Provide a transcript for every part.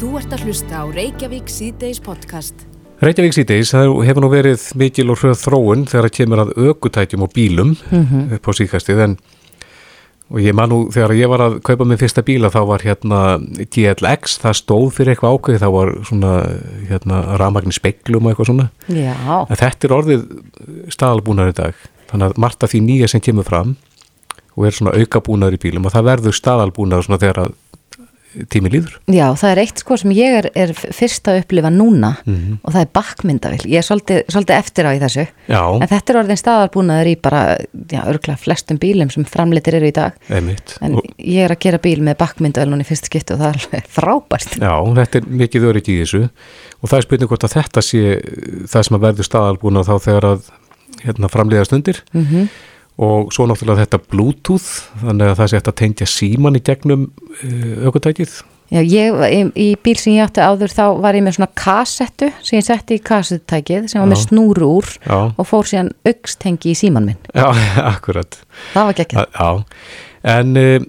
Þú ert að hlusta á Reykjavík síðdeis podcast. Reykjavík síðdeis, það hefur nú verið mikil og hröð þróun þegar það kemur að aukutætjum og bílum upp á síkastið en og ég man nú þegar ég var að kaupa minn fyrsta bíla þá var hérna GLX, það stóð fyrir eitthvað ákveði, þá var svona hérna ramagni speklum og eitthvað svona. Já, en þetta er orðið staðalbúnar í dag þannig að margt af því nýja sem kemur fram og er svona aukabúnar í bílum og það verður staðalbúnar svona þegar að tími líður já, það er eitt sko sem ég er, er fyrst að upplifa núna Mhm. og það er bakkmyndavill. Ég er svolítið, svolítið eftir á í þessu. Já, En þetta er orðin staðarbúnaður í bara, já, örgulega flestum bílum sem framleitir eru í dag. einmitt En og, ég er að gera bíl með bakkmyndavill núna í fyrst skiptu og það er alveg frábært. Já, þetta er mikið öryggi í þessu og það er spurning hvort að þetta sé það sem að verður staðalbúna þá þegar að hérna, framleiðast undir Mm og svo náttúrulega þetta Bluetooth þannig að það sé hægt að tengja síman í gegnum uh, aukutækið Já, ég, í, í bíl sem ég átti áður þá var ég með svona kassettu sem ég setti í kassettækið sem var með Já. snúru úr Já, og fór síðan aukstengi í síman minn. já akkurat. Það var Já, en uh,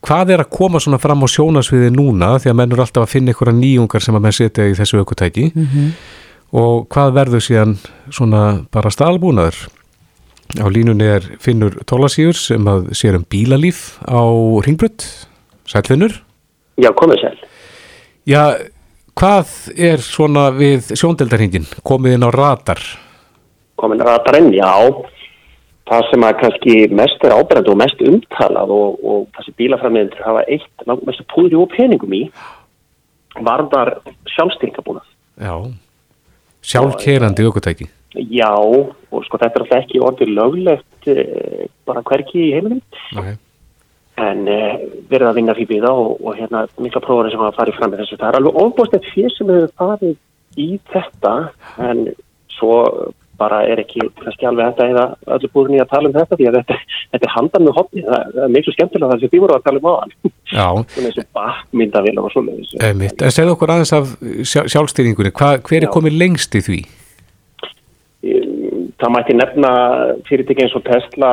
hvað er að koma svona fram á sjónasviði núna því að menn eru alltaf að finna ykkur nýjungar sem að menn setja í þessu aukutæki Mhm. og hvað verður síðan svona bara staðalbúnaður á línunni er Finnur Tólasíur sem að sér um bílalíf á Ringbrödd Sælfinnur Já, komið sér. Já, hvað er svona við sjóndeldarhingin komið inn á radar Komin ratarinn, já. Það sem að kannski mest er ábærandi og mest umtalað og, og þessi bílafræmiðindur hafa eitt langmestu púðri og peningum í varðar sjálfstyrkabúna. Já, sjálfkerandi aukutæki Já, og sko þetta er alltaf ekki orðið löglegt eh, bara hverki í heiminum okay. en eh, verið að vinna fyrir það og, og hérna mikla prófari sem hafa farið fram með þessu. Það er alveg ofbúst fyrir sem hefur farið í þetta en svo bara er ekki kannski alveg þetta eða öllu búin í að tala um þetta því að þetta, þetta er handan með hopni, það, er miklu skemmtilega það sem því voru að tala um áðan. Já, Svona eins og bakmyndavél og. Einmitt. En segðu okkur aðeins af sjá- sjálfstýringunni, Hva, hver er komið lengst í því? Það mætti nefna fyrirtæki eins og Tesla,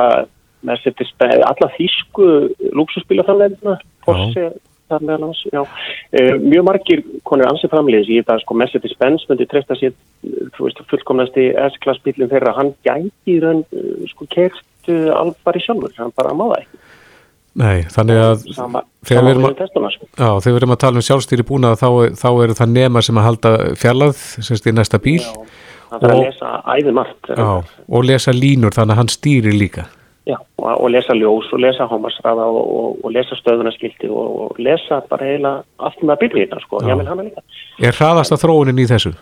Mercedes, alla þýsku lúksusbílaframleðina, Porsche, þar meðal hans. Uh, mjög margir konur ansið framleiðis í þetta, sko, Mercedes-Benz myndi treysta sér, eh, þú veist, fullkomnasti S-klass bílum þeirra, hann gæti í raun, uh, sko, kert uh, alvar í sjálfur, hann bara það ekki. Nei, þannig að Sama, Þegar við að- Teslana, sko. já, þegar við erum að tala um sjálfstýri búna þá, þá eru það nema sem að halda fjarlað semst í næsta bíl Já, hann þarf að lesa æði margt. já, og lesa línur þannig að hann stýri líka. Já, og, og lesa ljós og lesa hómasraða og, og, og lesa stöðunarskilti og, og lesa bara eiginlega allt með sko, Já. ég vil hana líka. Er hraðasta þróunin í þessu?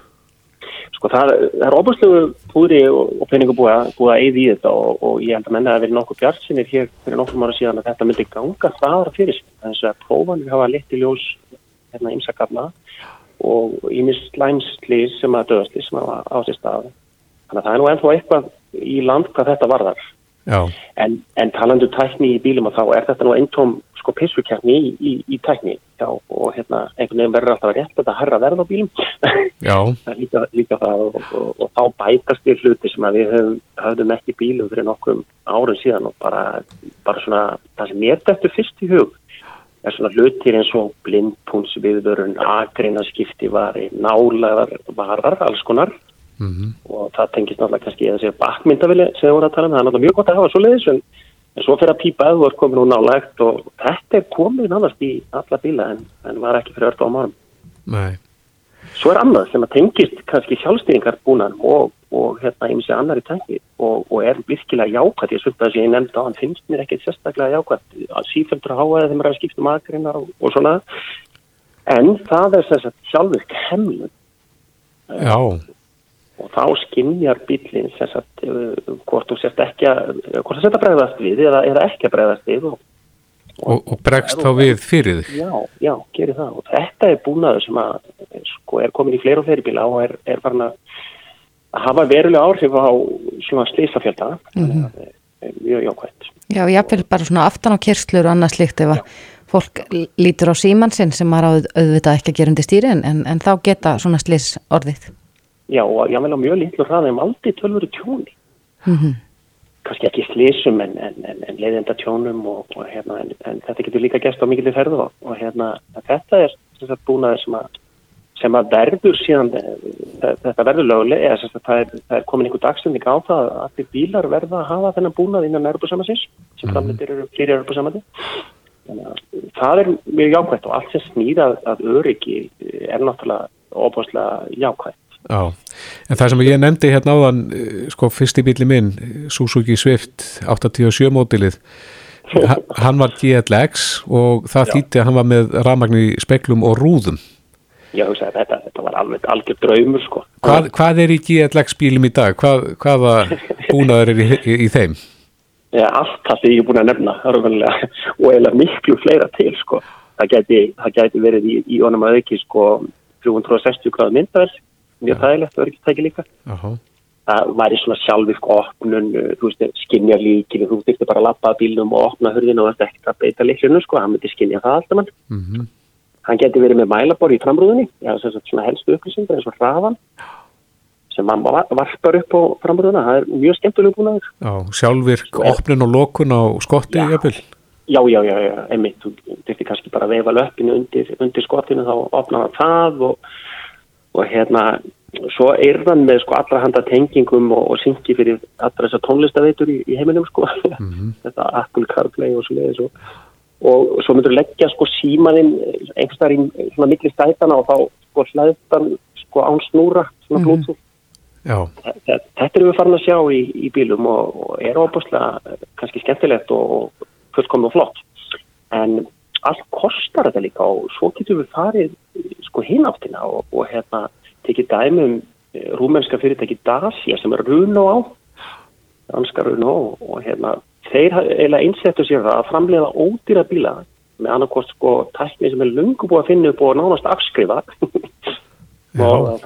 Sko það, það er óbúslegu púðri og, peningu búið að, búið að eyði í þetta og, og ég held að menna að verið nokkuð bjart sinir hér fyrir nokkrum ára síðan að þetta myndi ganga hraðar fyrir sig. Þannig að prófanir hafa liti ljós hérna og ímis slæmslýs sem að döðslýs sem hafa á sér stað. Þannig að það er nú ennþá eitthvað í land hvað þetta varðar. En, en talandu tækni í bílum og þá er þetta nú eintóm sko pissukjarni í, í, í tækni já, og hérna einhvern veginn verður alltaf rétt þetta herra verð á bílum líka, líka það og, og, og þá bætast við hluti sem að við höfum, höfðum ekki bílum fyrir nokkrum árum síðan og bara, bara svona það sem mér þetta fyrst í hug er svona hlutir eins og blindpúnsviðvörun, agreinaskiptivari, nálaðar varar, alls konar. Mhm, og það tengist náttúrulega kannski að segja bakmyndavili sem við vorum að tala um, það er náttúrulega mjög gott að hafa svo leiðis en, en svo fyrir að pípa að þú er komin úr nálægt og þetta er komin annars í alla bíla en, en var ekki fyrir örta á márum. nei, Svo er annað sem að tengist kannski sjálfstýringar búnan og, og hérna eins og annar í tengi og, og er virkilega jákvæmt, ég svolítið að sem ég nefndi á hann finnst mér ekkert sérstaklega jákvæmt að sífældur að háa þeim er að skipta um agreinar og, og svona. En það er þess að sjálfvirk hemlun já, og þá skinnjar bílinn sem sagt, uh, hvort þú sért ekki að hvort það setja bregðast við eða, eða ekki að bregðast við og, og, bregst þá við fyrir þig. já, já, gerir það. Og þetta er búnaður sem að sko, er komin í fleiri og fleiri bíla og er, er farin að að hafa verulega áhrif á svona slísafjölda mm -hmm. mjög jákvæmt Já, jáfnvel bara svona aftan á kyrslur og annað slikt ef að fólk lítur á síman sinn sem maður auðvitað ekki að gera undir stýri en, en þá geta svona slis orðið. já, og ég á mjög lítlu hraðum aldrei tölvöru tjóni Mm kannski ekki slísum en, en, en, en leiðenda tjónum og, og hérna, en, en þetta getur líka gæst á mikilvæg ferðu og, og hérna, þetta er búnaður sem að sem að verður síðan, þetta verður löguleg, eða það er, það er komin einhver dagstending á það að allir bílar verða að hafa þennan búnað innan Europasamansins sem framleitir eru fyrir Europasamandi. Það er mjög jákvæmt og allt sem snýðað að öryggi er náttúrulega óbúslega jákvæmt. Já, en það sem ég nefndi hérna áðan, sko fyrsti bíli minn, Suzuki Swift 87 mótilið, hann var GLX og það þýtti að hann var með rafmagn í speklum og rúðum. Já, þetta, þetta var alveg algjör draumur sko. Hvað, hvað er í GLX bílum í dag? Hvað, hvaða búnaður er í, í, í þeim? Ja, allt það sem ég er búin að nefna og eða miklu fleira til sko. Það gæti, það gæti verið í, í honum að auki sko 360 gráð myndavel, mjög þægilegt örgistæki líka. Uh -huh. Það væri svona sjálfvirk opnun, þú veist, skinja líkinu, þú þurfti bara að lappa bílnum og opna hurðinu og þetta ekkert að beita líklinu sko, hann myndi skinja það alltaf mann. Uh -huh. Hann geti verið með mælabor í framrúðinni, já, svona helstu upplýsingar eins og hraðan sem hann varpar upp á framrúðuna, það er mjög skemmtuleg búin að Já, sjálfvirk, opnun og lokun á skotti í öppil Já, já, já, já, einmitt, þú þurfti kannski bara að veifa löppinu undir, undir skottinu þá opnaða það og, og hérna, svo er hann með sko allra handa tengingum og, og syngi fyrir allra þessar tónlistaveitur í, í heiminum sko, mm -hmm. þetta Apple CarPlay og svo leiðis og, og svo myndur leggja sko símaðinn einhverstaðar í svona mikli stætana og þá sko hlaðtan sko án snúra, svona blótsúr. Mm -hmm. Þetta, erum við farin að sjá í, í bílum og, og er óbúslega kannski skemmtilegt og fullkomna og flott en allt kostar þetta líka og svo getur við farið sko hináttina og, og hérna tekið dæmum rúmenska fyrirtæki Dacia sem er Runo á danska Runo og hérna þeir eiginlega einsettu sér það að framlega ódýra bíla með annarkost sko tækni sem er lungu búið að finna upp og nánast afskrifa og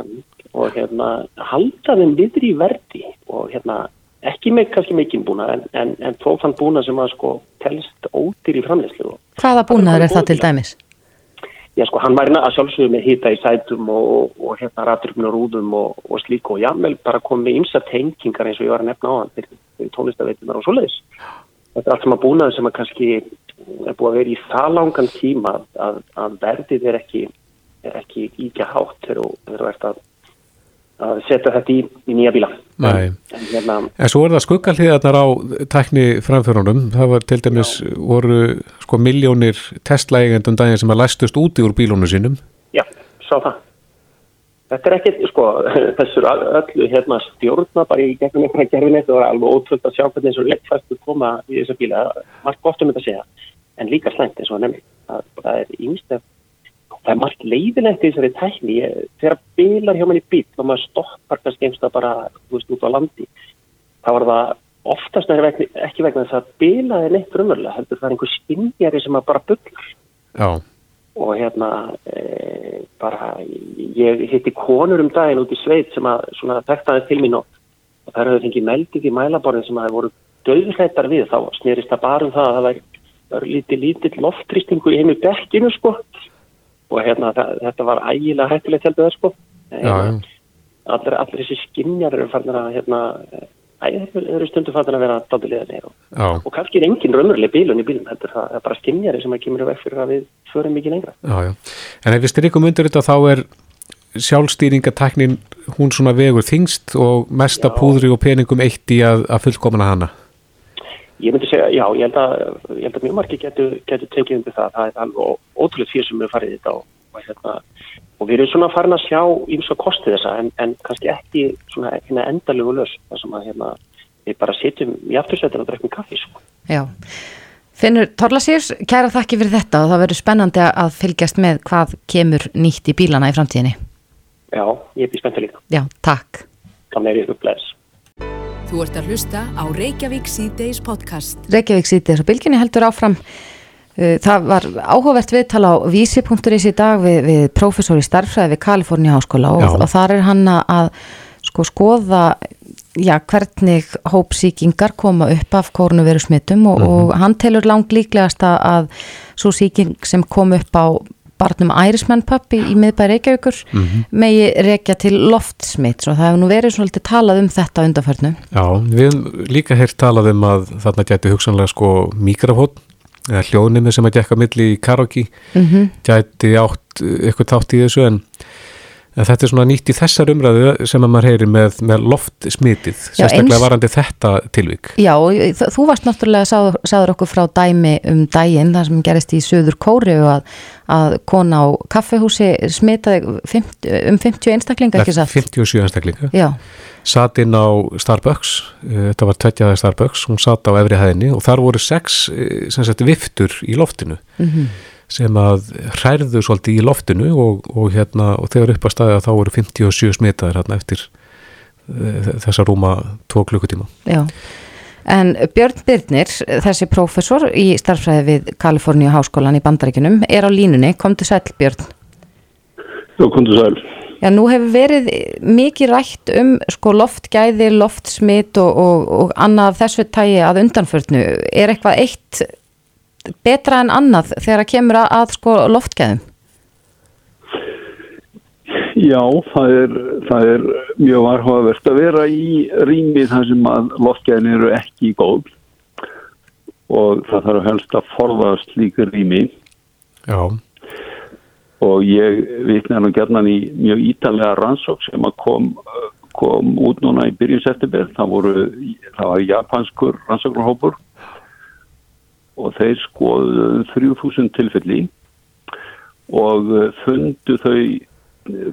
og hérna halda þeim viðri í verdi og hérna ekki með kannski mikinn búna en, en, en þó fann búna sem að sko telst ódýr í framleyslu. Hvaða búnaður er það til dæmis? Já sko hann væri að sjálfsögðu með hýta í sætum og, og, og hérna raturfnur rúðum og, og slík og jámvel bara komið ymsa tengingar eins og ég var að nefna á hann fyrir tónlistaveitunar og svoleiðis. Þetta er allt sem að búnaður sem að kannski er búið að vera í það langan tíma að, að verðið er ekki, er ekki íkja hátt þegar þú ert að að setja þetta í, í nýja bíla. En, hérna, en svo er það skuggalíðarnar á tækni framförunum það var til dæmis já. voru sko miljónir testlægendum daginn sem að læstust úti úr bílónu sínum. Já, sá það. Þetta er ekki, sko, þessur öllu hérna stjórna bara í gegnum einhverja gerfinni þetta var alveg ótrúld að sjá hvernig eins og leggfæstu koma í þessa bíla, margt gott um þetta að segja en líka slæmt eins og nefnir það er yngstef það er margt leiðilegt í þessari tækni. Þegar bilar hjá manni bíl og maður stoppar kannski einsta bara veist, út á landi. Þá er það oftast vegna, ekki vegna þess að bilaði er neitt rumurlega heldur það er einhver spinnjari sem bara bygglar og hérna e, bara ég hitti konur um daginn út í sveit sem að svona tektaði til mín og, það hefur fengið meldið í mælaborðin sem að það voru döðhættar við. Þá snerist það bara um það að það var lítið lítið loftrýstingu í einu bekkinu sko og hérna þetta var ægilega hættilegt heldur það sko. Allir, allir þessi skinjar eru farin að hérna þeir eru stundu farin að vera dátulega og, og kannski er engin raunveruleg bílun í bílun heldur. Það er bara skinjari sem að kemur vekk fyrir að við förum mikið lengra. Já, já. En ef við styrkum undir þetta þá er sjálfstýringateknin hún svona vegur þingst og mesta já. púðri og peningum eitt í að, að fullkomna hana Ég myndi segja, já, ég held að, ég held að mjög margir getur getu tekið undir það. Það er alveg ótrúlega fyrir sem við farið þetta og, og, hérna, og við erum svona farin að sjá eins og kosti þessa en, en kannski ekki svona hérna endalögu lös þar sem að hérna, við bara sitjum í aftursveitin og drekkum kaffi. Sko. Já, Finnur Torlasýrs, kæra þakki fyrir þetta og það verður spennandi að fylgjast með hvað kemur nýtt í bílana í framtíðinni. Já, ég er spenntið líka. Já, takk. Þannig er ég upplæðis. Þú ert að hlusta á Reykjavík C-Days podcast. Reykjavík C-Days og bylginni heldur áfram. Uh, það var áhugavert viðtala á vísi.is í dag við, við professor í starfræði við Kaliforni Háskóla og, og þar er hann að sko skoða já, hvernig hópsíkingar koma upp af kórnuveru smittum og, mm -hmm. og hann telur langt líklegast að svo síking sem kom upp á barnum ærismennpappi í miðbæri Reykjavíkur mm -hmm. megi reykja til loftsmitt og það hefur nú verið svolítið talað um þetta undanförnu. Já, við hefum líka hér talað um að þarna gæti hugsanlega sko mikrafón eða hljóðnimi sem að gekka milli í karaoke mm -hmm. gæti átt ykkur tátt í þessu en En þetta er svona nýtt í þessar umræðu sem að maður heyri með, með loftsmitið, sérstaklega eins... varandi þetta tilvík. Já, þú varst náttúrulega, sáður, sáður okkur frá dæmi um dægin, það sem gerist í Suður Kóri og að, að kona á kaffehúsi smitaði 50, um 50 einstaklinga, ekki satt? 57 einstaklinga. Já. Satt inn á Starbucks, eh, þetta var tveitjaði Starbucks, hún satt á efri hæðinni og þar voru sex eh, sagt, viftur í loftinu. Mhm. Mm sem að hærðu svolítið í loftinu og, og, hérna, og þegar upp að staðja þá voru 57 smitaðir hérna eftir uh, þessa rúma tvo klukkutíma. Já, en Björn Byrnir, þessi prófessor í starfræði við Kaliforníu Háskólan í Bandaríkunum, er á línunni. Komdu sæl, Björn. Já, komdu sæl. Já, nú hefur verið mikið rætt um sko loftgæði, loftsmit og, og annað þessu tægi að undanförnu. Er eitthvað eitt betra en annað þegar að kemur að, að sko loftgæðum? Já, það er, það er mjög varhugavert að vera í rými þar sem að loftgæðin eru ekki góð og það þarf helst að forðast líka rými. Já. Og ég vikna nú gerðan í mjög ítalega rannsók sem að kom, kom út núna í byrjun september. Það, voru, það var japanskur rannsóknarhópur og þeir skoðu 3000 tilfelli og eh, fundu þau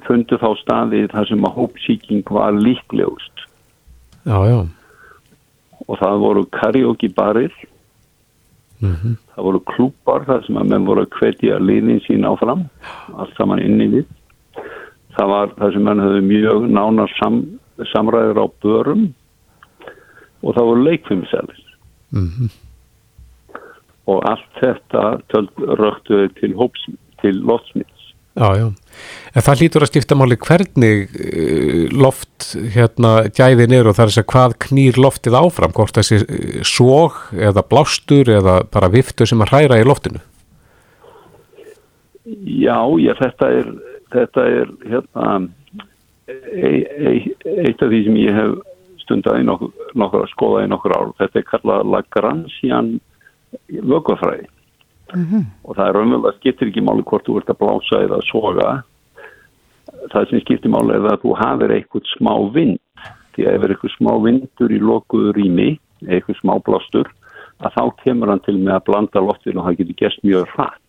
fundu þá staði þar sem að hópsíking var líklegust. Já, já. Og það voru karaoke barir. Mm -hmm. það voru klúpar þar sem að menn voru að hvetja líðin sín áfram allt saman inn í við. Það var þar sem menn höfðu mjög nánar sam, samræður á börum. Og það voru leikfimselir mhm. mm og allt þetta röktuði til, til loftsmits. Já, já. En það lítur að stifta máli hvernig eh, loft hérna gæðin er og það er þess að hvað knýr loftið áfram, hvort þessi eh, sóg eða blástur eða bara viftu sem að hræra í loftinu? Já, já, þetta er, þetta er hérna, e, e, eitt af því sem ég hef nokkur að skoða í nokkur ár. Þetta er kallað Lagrangian vöggafræði mm -hmm. og það er raunverulega skiptir ekki máli hvort þú ert að blása eða soga. Það sem skiptir máli er að þú hafið eitthvað smá vind. Því að ef er eitthvað smá vindur í lokuður rými eitthvað smá blástur að þá kemur hann til með að blanda loftin og það getur gæst mjög hratt.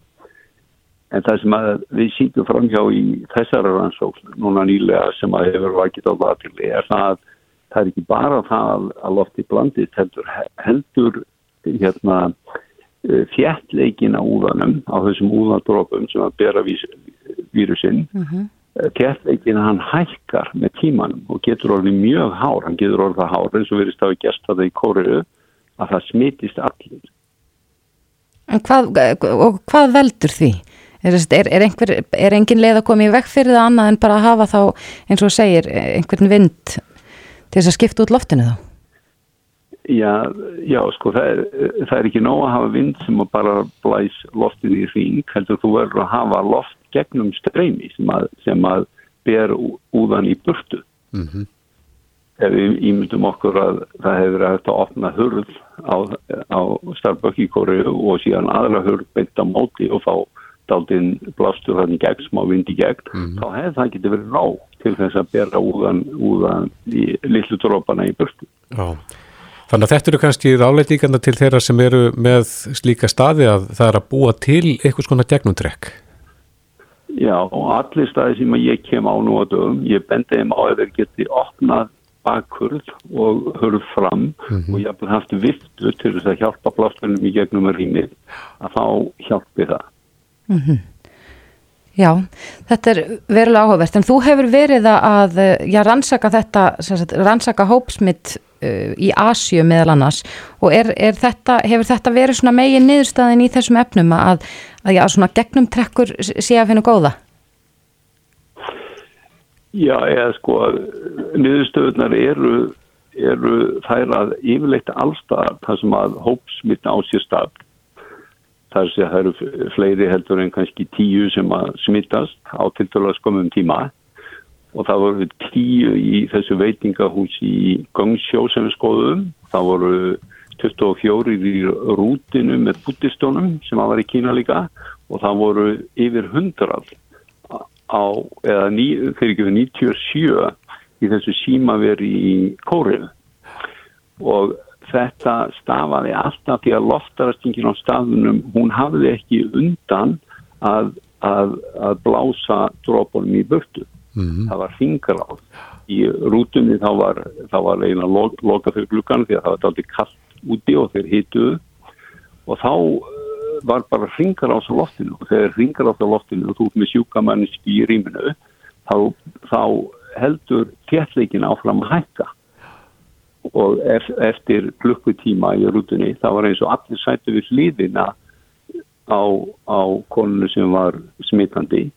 En það sem við sýtum framhjá í þessara rannsókn núna nýlega sem að hefur vakit á það til er það að það er ekki bara það að lofti blandist heldur heldur hérna eh, fjættleikin á úðanum á þessum úðandrópum sem að bera vírusinn mm -hmm. fjættleikin hann hækkar með tímanum og getur orðið mjög hár hann getur orðið það hár eins og verist að við gæst það í kóriðu að það smitist allir En hvað, og hvað veldur því? Er, er, er, einhver, er engin leið að koma í vekk fyrir það annað en bara að hafa þá eins og segir einhvern vind til þess að skipta út loftinu þá? Já, já, sko, það er, það er ekki nóg að hafa vind sem að bara blæs loftin í ring, heldur þú verður að hafa loft gegnum streymi sem að, sem að ber úðan í burtu. Mm -hmm. Ef við ímyndum okkur að það hefur eftir að opna hurð á, á Kóru og síðan aðra hurð beint á móti og fá daldinn blástu þannig gegn, smá vind í gegn, mm -hmm. þá hefur það getið verið nóg til þess að bera úðan, úðan í lillu drópana í burtu. Já. Þannig að þetta eru kannski ráleitíkanda til þeirra sem eru með slíka staði að það er að búa til eitthvað svona gegnundrekk. Já, og allir staði sem ég kem á nú að dögum, ég bendi þeim á að þeir geti opnað bakkurð og hörð fram mm -hmm. og ég haf haft viftu til þess að hjálpa plástunum í gegnum að rýmið að þá hjálpi það. Mm -hmm. Já, þetta er verulega áhugavert, en þú hefur verið að já, rannsaka þetta, sagt, rannsaka hópsmitt uh, í Asju meðal annars og er, er þetta, hefur þetta verið svona megin niðurstaðin í þessum efnum að, að já, svona gegnum trekkur sé að finna góða? Já, eða sko niðurstöðunar eru, eru þær að yfirleita allstað þar sem að hópsmitt á sér stað þar sé að það eru fleiri heldur en kannski tíu sem að smittast á tiltölu að skomum tíma. Og það voru tíu í þessu veitingahús í Gangsjó sem við skoðum. Það voru 24 í rútinu með bútistónum sem að var í Kína líka. Og það voru yfir 100 á, eða ný, fyrir ekki við 97 í þessu símaveri í Kórið og þetta stafaði alltaf því að loftarastingin á staðunum, hún hafði ekki undan að, að, að blása drópunum í burtu. Mm -hmm. Það var fingaráð. Í rútunni þá var, var leina lo, loka fyrir glukkan því að það var alltaf kallt úti og þeir hituðu og þá eh, var bara ringarás á loftinu og þegar ringarás á loftinu og þú ert með sjúkamanniski í rýminu þá, þá heldur téttleikin áfram að hækka og eftir klukkutíma í rútunni það var eins og allir sættu við hlýðina á, á konunu sem var smitandi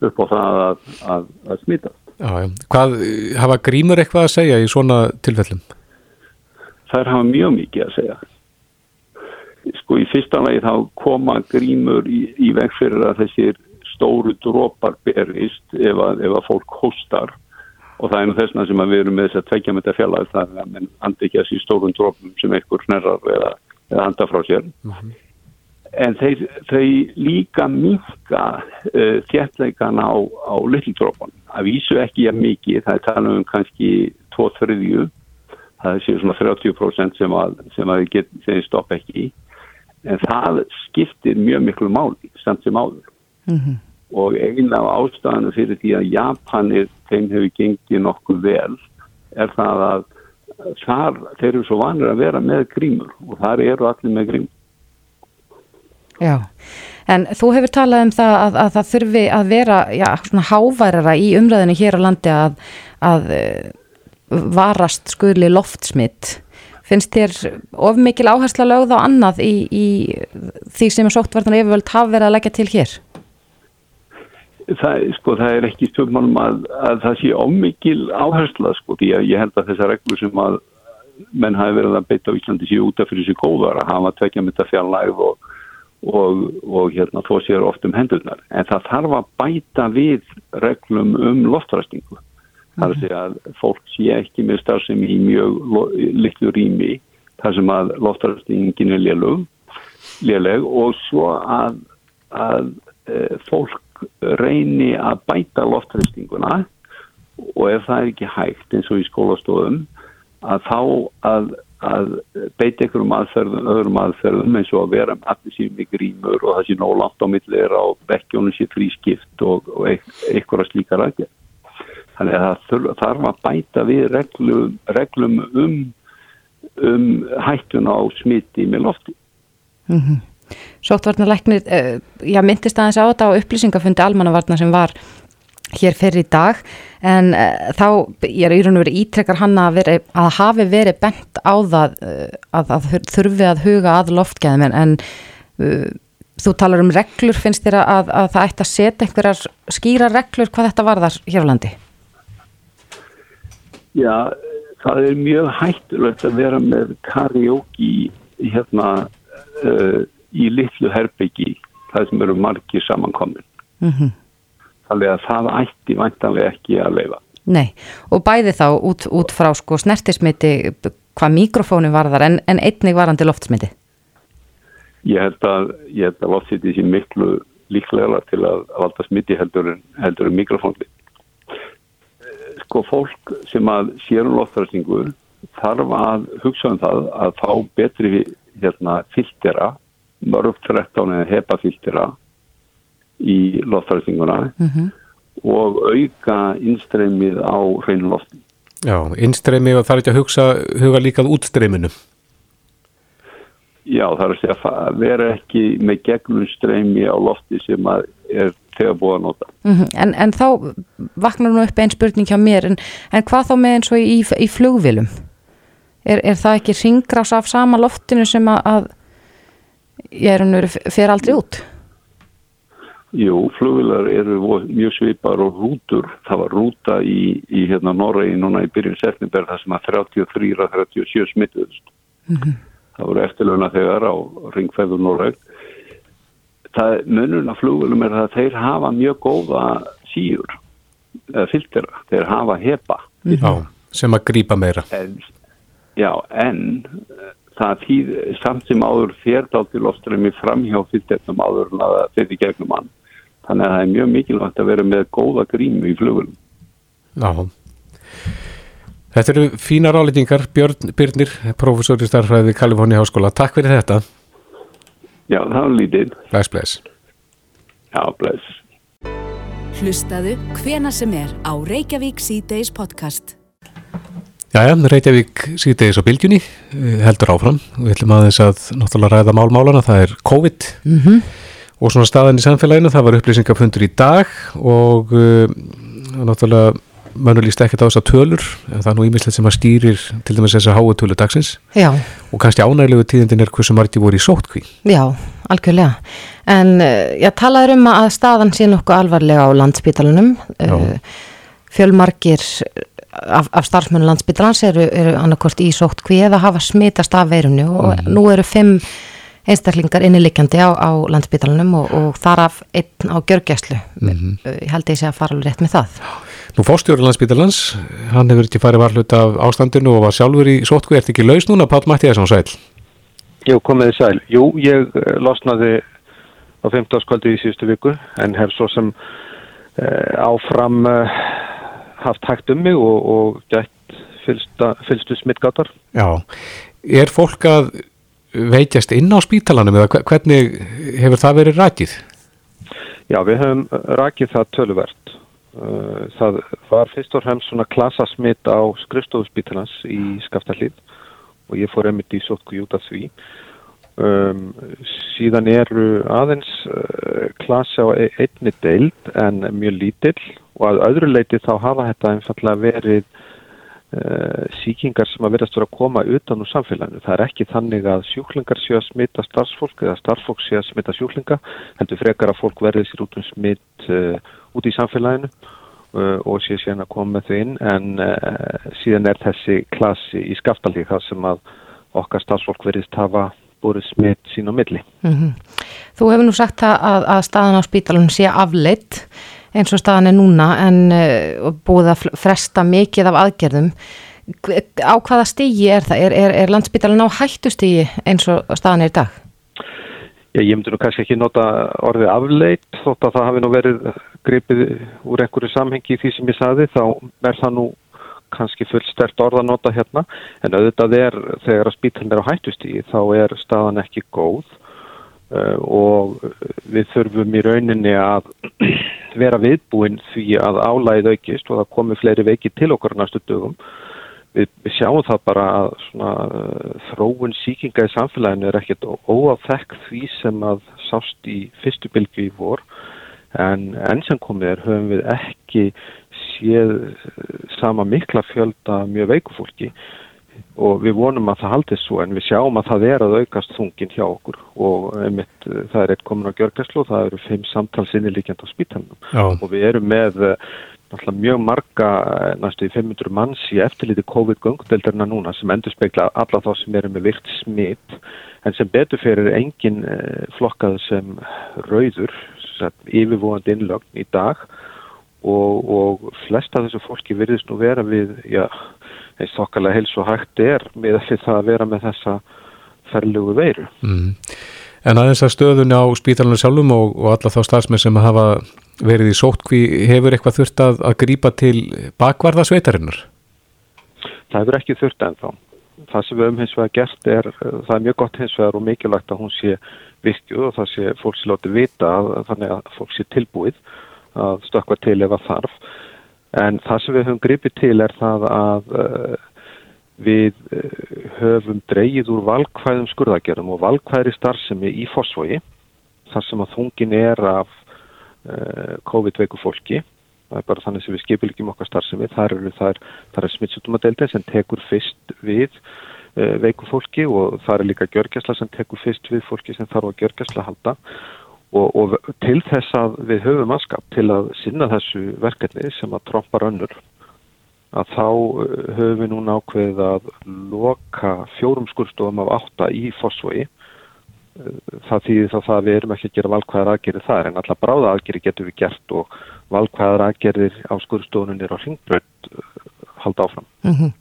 upp á það að, að, að smita. Hvað, hafa grímur eitthvað að segja í svona tilfellum? Það er hafa mjög mikið að segja sko í fyrsta lagi þá koma grímur í, í veg fyrir að þessir stóru drópar berist ef að, ef að fólk hóstar og það er nú þessna sem við erum með þess að tvekja með þetta fjallag það er að andi ekki að síðan stórun drópum sem einhver snerrar eða, eða handa frá sér. Mm -hmm. en þeir, þeir líka minka uh, þjertleikan á, á litildrópun að vísu ekki að mikið, það er talað um kannski 2-3 það séu svona 30% sem að, sem að getum þeim stopp ekki. Í en það skiptir mjög miklu máli samt sem áður. Mm -hmm og eina af ástæðanu fyrir því að Japanir þeim hefur gengið nokkuð vel er það að þar, þeir eru svo vanir að vera með grímur og þar eru allir með grímur. Já, en þú hefur talað um það að, að það þurfi að vera já, svona háværara í umræðinu hér á landi að, að eh, varast skuli loftsmitt. Finnst þér of mikil áhersla lögð á annað í, í því sem er sóttvartan yfirvöld hafa verið að leggja til hér? Það, sko, það er ekki stjórnmálum að, að það sé ómikil áhersla sko, því að ég held að þessar reglur sem að menn hafi verið að beita á Íslandi séu út af fyrir sig góðar að hafa tvekja þetta fjarlæg og, og, og hérna þó séur oft um hendurnar en það þarf að bæta við reglum um loftræstingu þar að mhm. segja að fólk sé ekki með starfsemi í mjög litlu rými þar sem að loftræstingin er léleg og svo að, að e, fólk reyni að bæta loftræstinguna og ef það er ekki hægt eins og í skólastofum að þá að, að beita einhverjum aðferðum, öðrum aðferðum eins og að vera allir síðan með grímur og það sé nólant á millir á bekkjónu sé frískipt og, og einhverja slíkar aðgerð. Þannig að það þarf að bæta við reglum, reglum um, um hættun á smiti með lofti. Mm -hmm. Sóttvarnarleiknir, uh, já myndist aðeins á þetta á upplýsingafundi almannavarna sem var hér fyrir í dag en uh, þá, er í raun og verið ítrekkar hann að, veri, að hafi verið bent á það uh, að, að þurfi að huga að loftgæðum en, en þú talar um reglur, finnst þér að, að það ætti að setja einhverjar skýra reglur hvað þetta var þar hér á landi? Já, það er mjög hættulegt að vera með karaoke hérna í litlu herbyggi það sem eru margir samankomin mm -hmm. þannig að það ætti vantanlega ekki að leifa Nei, og bæði þá út, út frá sko snertismiti hvað mikrofónu var þar en, en einnig varandi loftsmiti. Ég held að, að loftsmiti sé miklu líklega til að valda smiti heldur en, heldur en mikrofónli Sko fólk sem að sérum loftræstingu þarf að hugsa um það að fá betri hérna, filtera mörg 13 eða hepafiltira í loftræstinguna mm -hmm. og auka innstreymið á hreinu lofti. Já, innstreymið og það er ekki að hugsa, huga líkað útstreyminu. Já, það er að segja að vera ekki með gegnum streymi á lofti sem er þegar búið að nota. Mm -hmm. en, en þá vaknar nú upp einn spurning hjá mér, en, en hvað þá með eins og í, í flugvilum? Er, er það ekki ringrás af sama loftinu sem að ég er hann fyrir aldrei út. Jú, flugvilar eru mjög svipar og rútur. Það var rúta í, í hérna Noregi núna í byrjun setnibær það sem að 33-37 smittuðust mm -hmm. það voru eftirlöfna þegar á ringfæður Noreg. Það mununa flugvilum er að þeir hafa mjög góða síur filtera, þeir hafa hepa. Mm -hmm. Já, sem að grýpa meira. En, Já, en það þýð samt sem áður þér dál til ofströmi framhjá fylgdefnum áður en að þetta gegnum hann. Þannig að það er mjög mikilvægt að vera með góða grímu í flugulum Já. Þetta eru fína ráleitingar Björn Byrnir, professor í starfræði Kaliforni Háskóla, takk fyrir þetta. Já, það var lítið Bless, bless. Já, bless. Hlustaðu hvena sem er á Reykjavík C-Days podcast. Jæja, Reykjavík síðdegis á bylgjunni eh, heldur áfram. Við ætlum aðeins að náttúrulega ræða málmálana, það er COVID Mhm. og svona staðan í samfélaginu, það var upplýsingafundur í dag og uh, náttúrulega mönnur líst ekkert á þessa tölur, en það er nú ímislegt sem að stýrir til dæmis þessa háu tölu dagsins Já, og kannski ánægilegu tíðindin er hversu margir voru í sótkví. já, algjörlega. En ég talaður um að staðan sé nokkuð alvarlega á landsbítalunum. Uh, fjölmargir af, af starfsmönu landsbítalans eru, eru annarkort í sóttkví eða hafa smitast af veirinu og nú eru fimm einstaklingar innilikjandi á, á landsbítalunum og, og þar af einn á gjörgæslu. Mm Ég held ég sé að fara alveg rétt með það. Nú fórstjóri landsbítalans, hann hefur ekki farið varhlut af ástandinu og var sjálfur í sótkví, ert ekki laus núna, Páll Mattíðarsson sæl? Jú, komiði sæl. Jú, ég eh, losnaði á 15. skvöldi í síðustu viku en hef svo sem uh, áfram uh, haft hægt um mig og, og gætt fylsta, fylstu smittgátar. Já, er fólk að veitjast inn á spítalanum eða hve- hvernig hefur það verið rækið? Já, við höfum rakið það töluvert. Uh, það var fyrst og fremst svona klassasmitt á skrifstofspítalans í Skaftallið og ég fór einmitt í sótku út af því. Um, síðan eru aðeins uh, klasa á e- einni deild en mjög lítill og að öðru leiti þá hafa þetta einfallega verið uh, síkingar sem að verðast vera að koma utan úr samfélaginu. Það er ekki þannig að sjúklingar séu að smita starfsfólk eða starfsfólk séu að smita sjúklinga, heldur frekar að fólk verði sér út um smitt uh, út í samfélaginu uh, og séu síðan að koma með þau inn en síðan er þessi klassi í skaftalík það sem að okkar starfsfólk verðist hafa búið smitt sín á milli. Mm Þú hefur nú sagt að, að, að staðan á spítalunum sé afleitt eins og staðan er núna en uh, búið að fresta mikið af aðgerðum. Á hvaða stigi er það? Er, er, er landsspítalun á hættustigi eins og staðan er í dag? Já, ég myndi nú kannski ekki nota orðið afleitt þótt að það hafi nú verið gripið úr einhverju samhengi í því sem ég saði þá er það nú kannski fullt stert orð að nota hérna en auðvitað er þegar að spítalinn er á hættustíði þá er staðan ekki góð uh, og við þurfum í rauninni að vera viðbúin því að álæðið aukist og það komi fleiri veiki til okkar næstu dögum. Við, sjáum það bara að svona, uh, þróun síkinga í samfélaginu er ekkert óafþekk því sem að sást í fyrstu bylgu í vor. En enn sem komið er höfum við ekki séð uh, sama mikla fjölda mjög veiku fólki og við vonum að það haldist svo en við sjáum að það er að aukast þungin hjá okkur. Og einmitt, uh, það er eitt komin á gjörgæslu og það eru fimm samtalsinni líkjand á spítalunum Já, og við erum með náttúrulega mjög marga eh, næstu í 500 manns í eftirliti COVID-göngudeldarna núna sem endur spekla alla þá sem eru með virt smitt en sem betur fyrir engin flokkað sem rauður sem yfirvóandi innlögn í dag. Og, og flest af þessu fólki virðist nú vera við já, eins þokkalega heils og hægt er með það að vera með þessa ferlugu veiru. mm. En aðeins að stöðunni á spítalanum sjálfum og, og alla þá starfsmenn sem hafa verið í sótkví hefur eitthvað þurft að, að grípa til bakvarða sveitarinnar? Það hefur ekki þurft ennþá. Það sem við höfum hins vegar gert er, það er mjög gott hins vegar og mikilvægt að hún sé virkjuð og það sé fólk sé látið vita að, þannig að fólk sé tilbúið að stökkva til ef að þarf. En það sem við höfum gripið til er það að uh, við uh, höfum dreyið úr valkvæðum skurðagerðum og valkvæðri starfsemi í fósfogi þar sem að þungin er af uh, COVID-veiku fólki. Það er bara þannig sem við skipilegjum okkar starfsemi. Þar eru þar, þar er smittsjútumadeildin sem tekur fyrst við veiku fólki og þar er líka gjörgjæsla sem tekur fyrst við fólki sem þarf að gjörgjæsla halda og, og til þess að við höfum aðskap til að sinna þessu verkefni sem að trompar önnur að þá uh, höfum við núna ákveðið að loka fjórum skurstofum af átta í fósfogi það þýðir þá það að við erum ekki að gera valkvæðar aðgerðir þar en alla bráða aðgerðir getum við gert og valkvæðar aðgerðir á skurðstofunum á hringbrönd halda áfram. Mm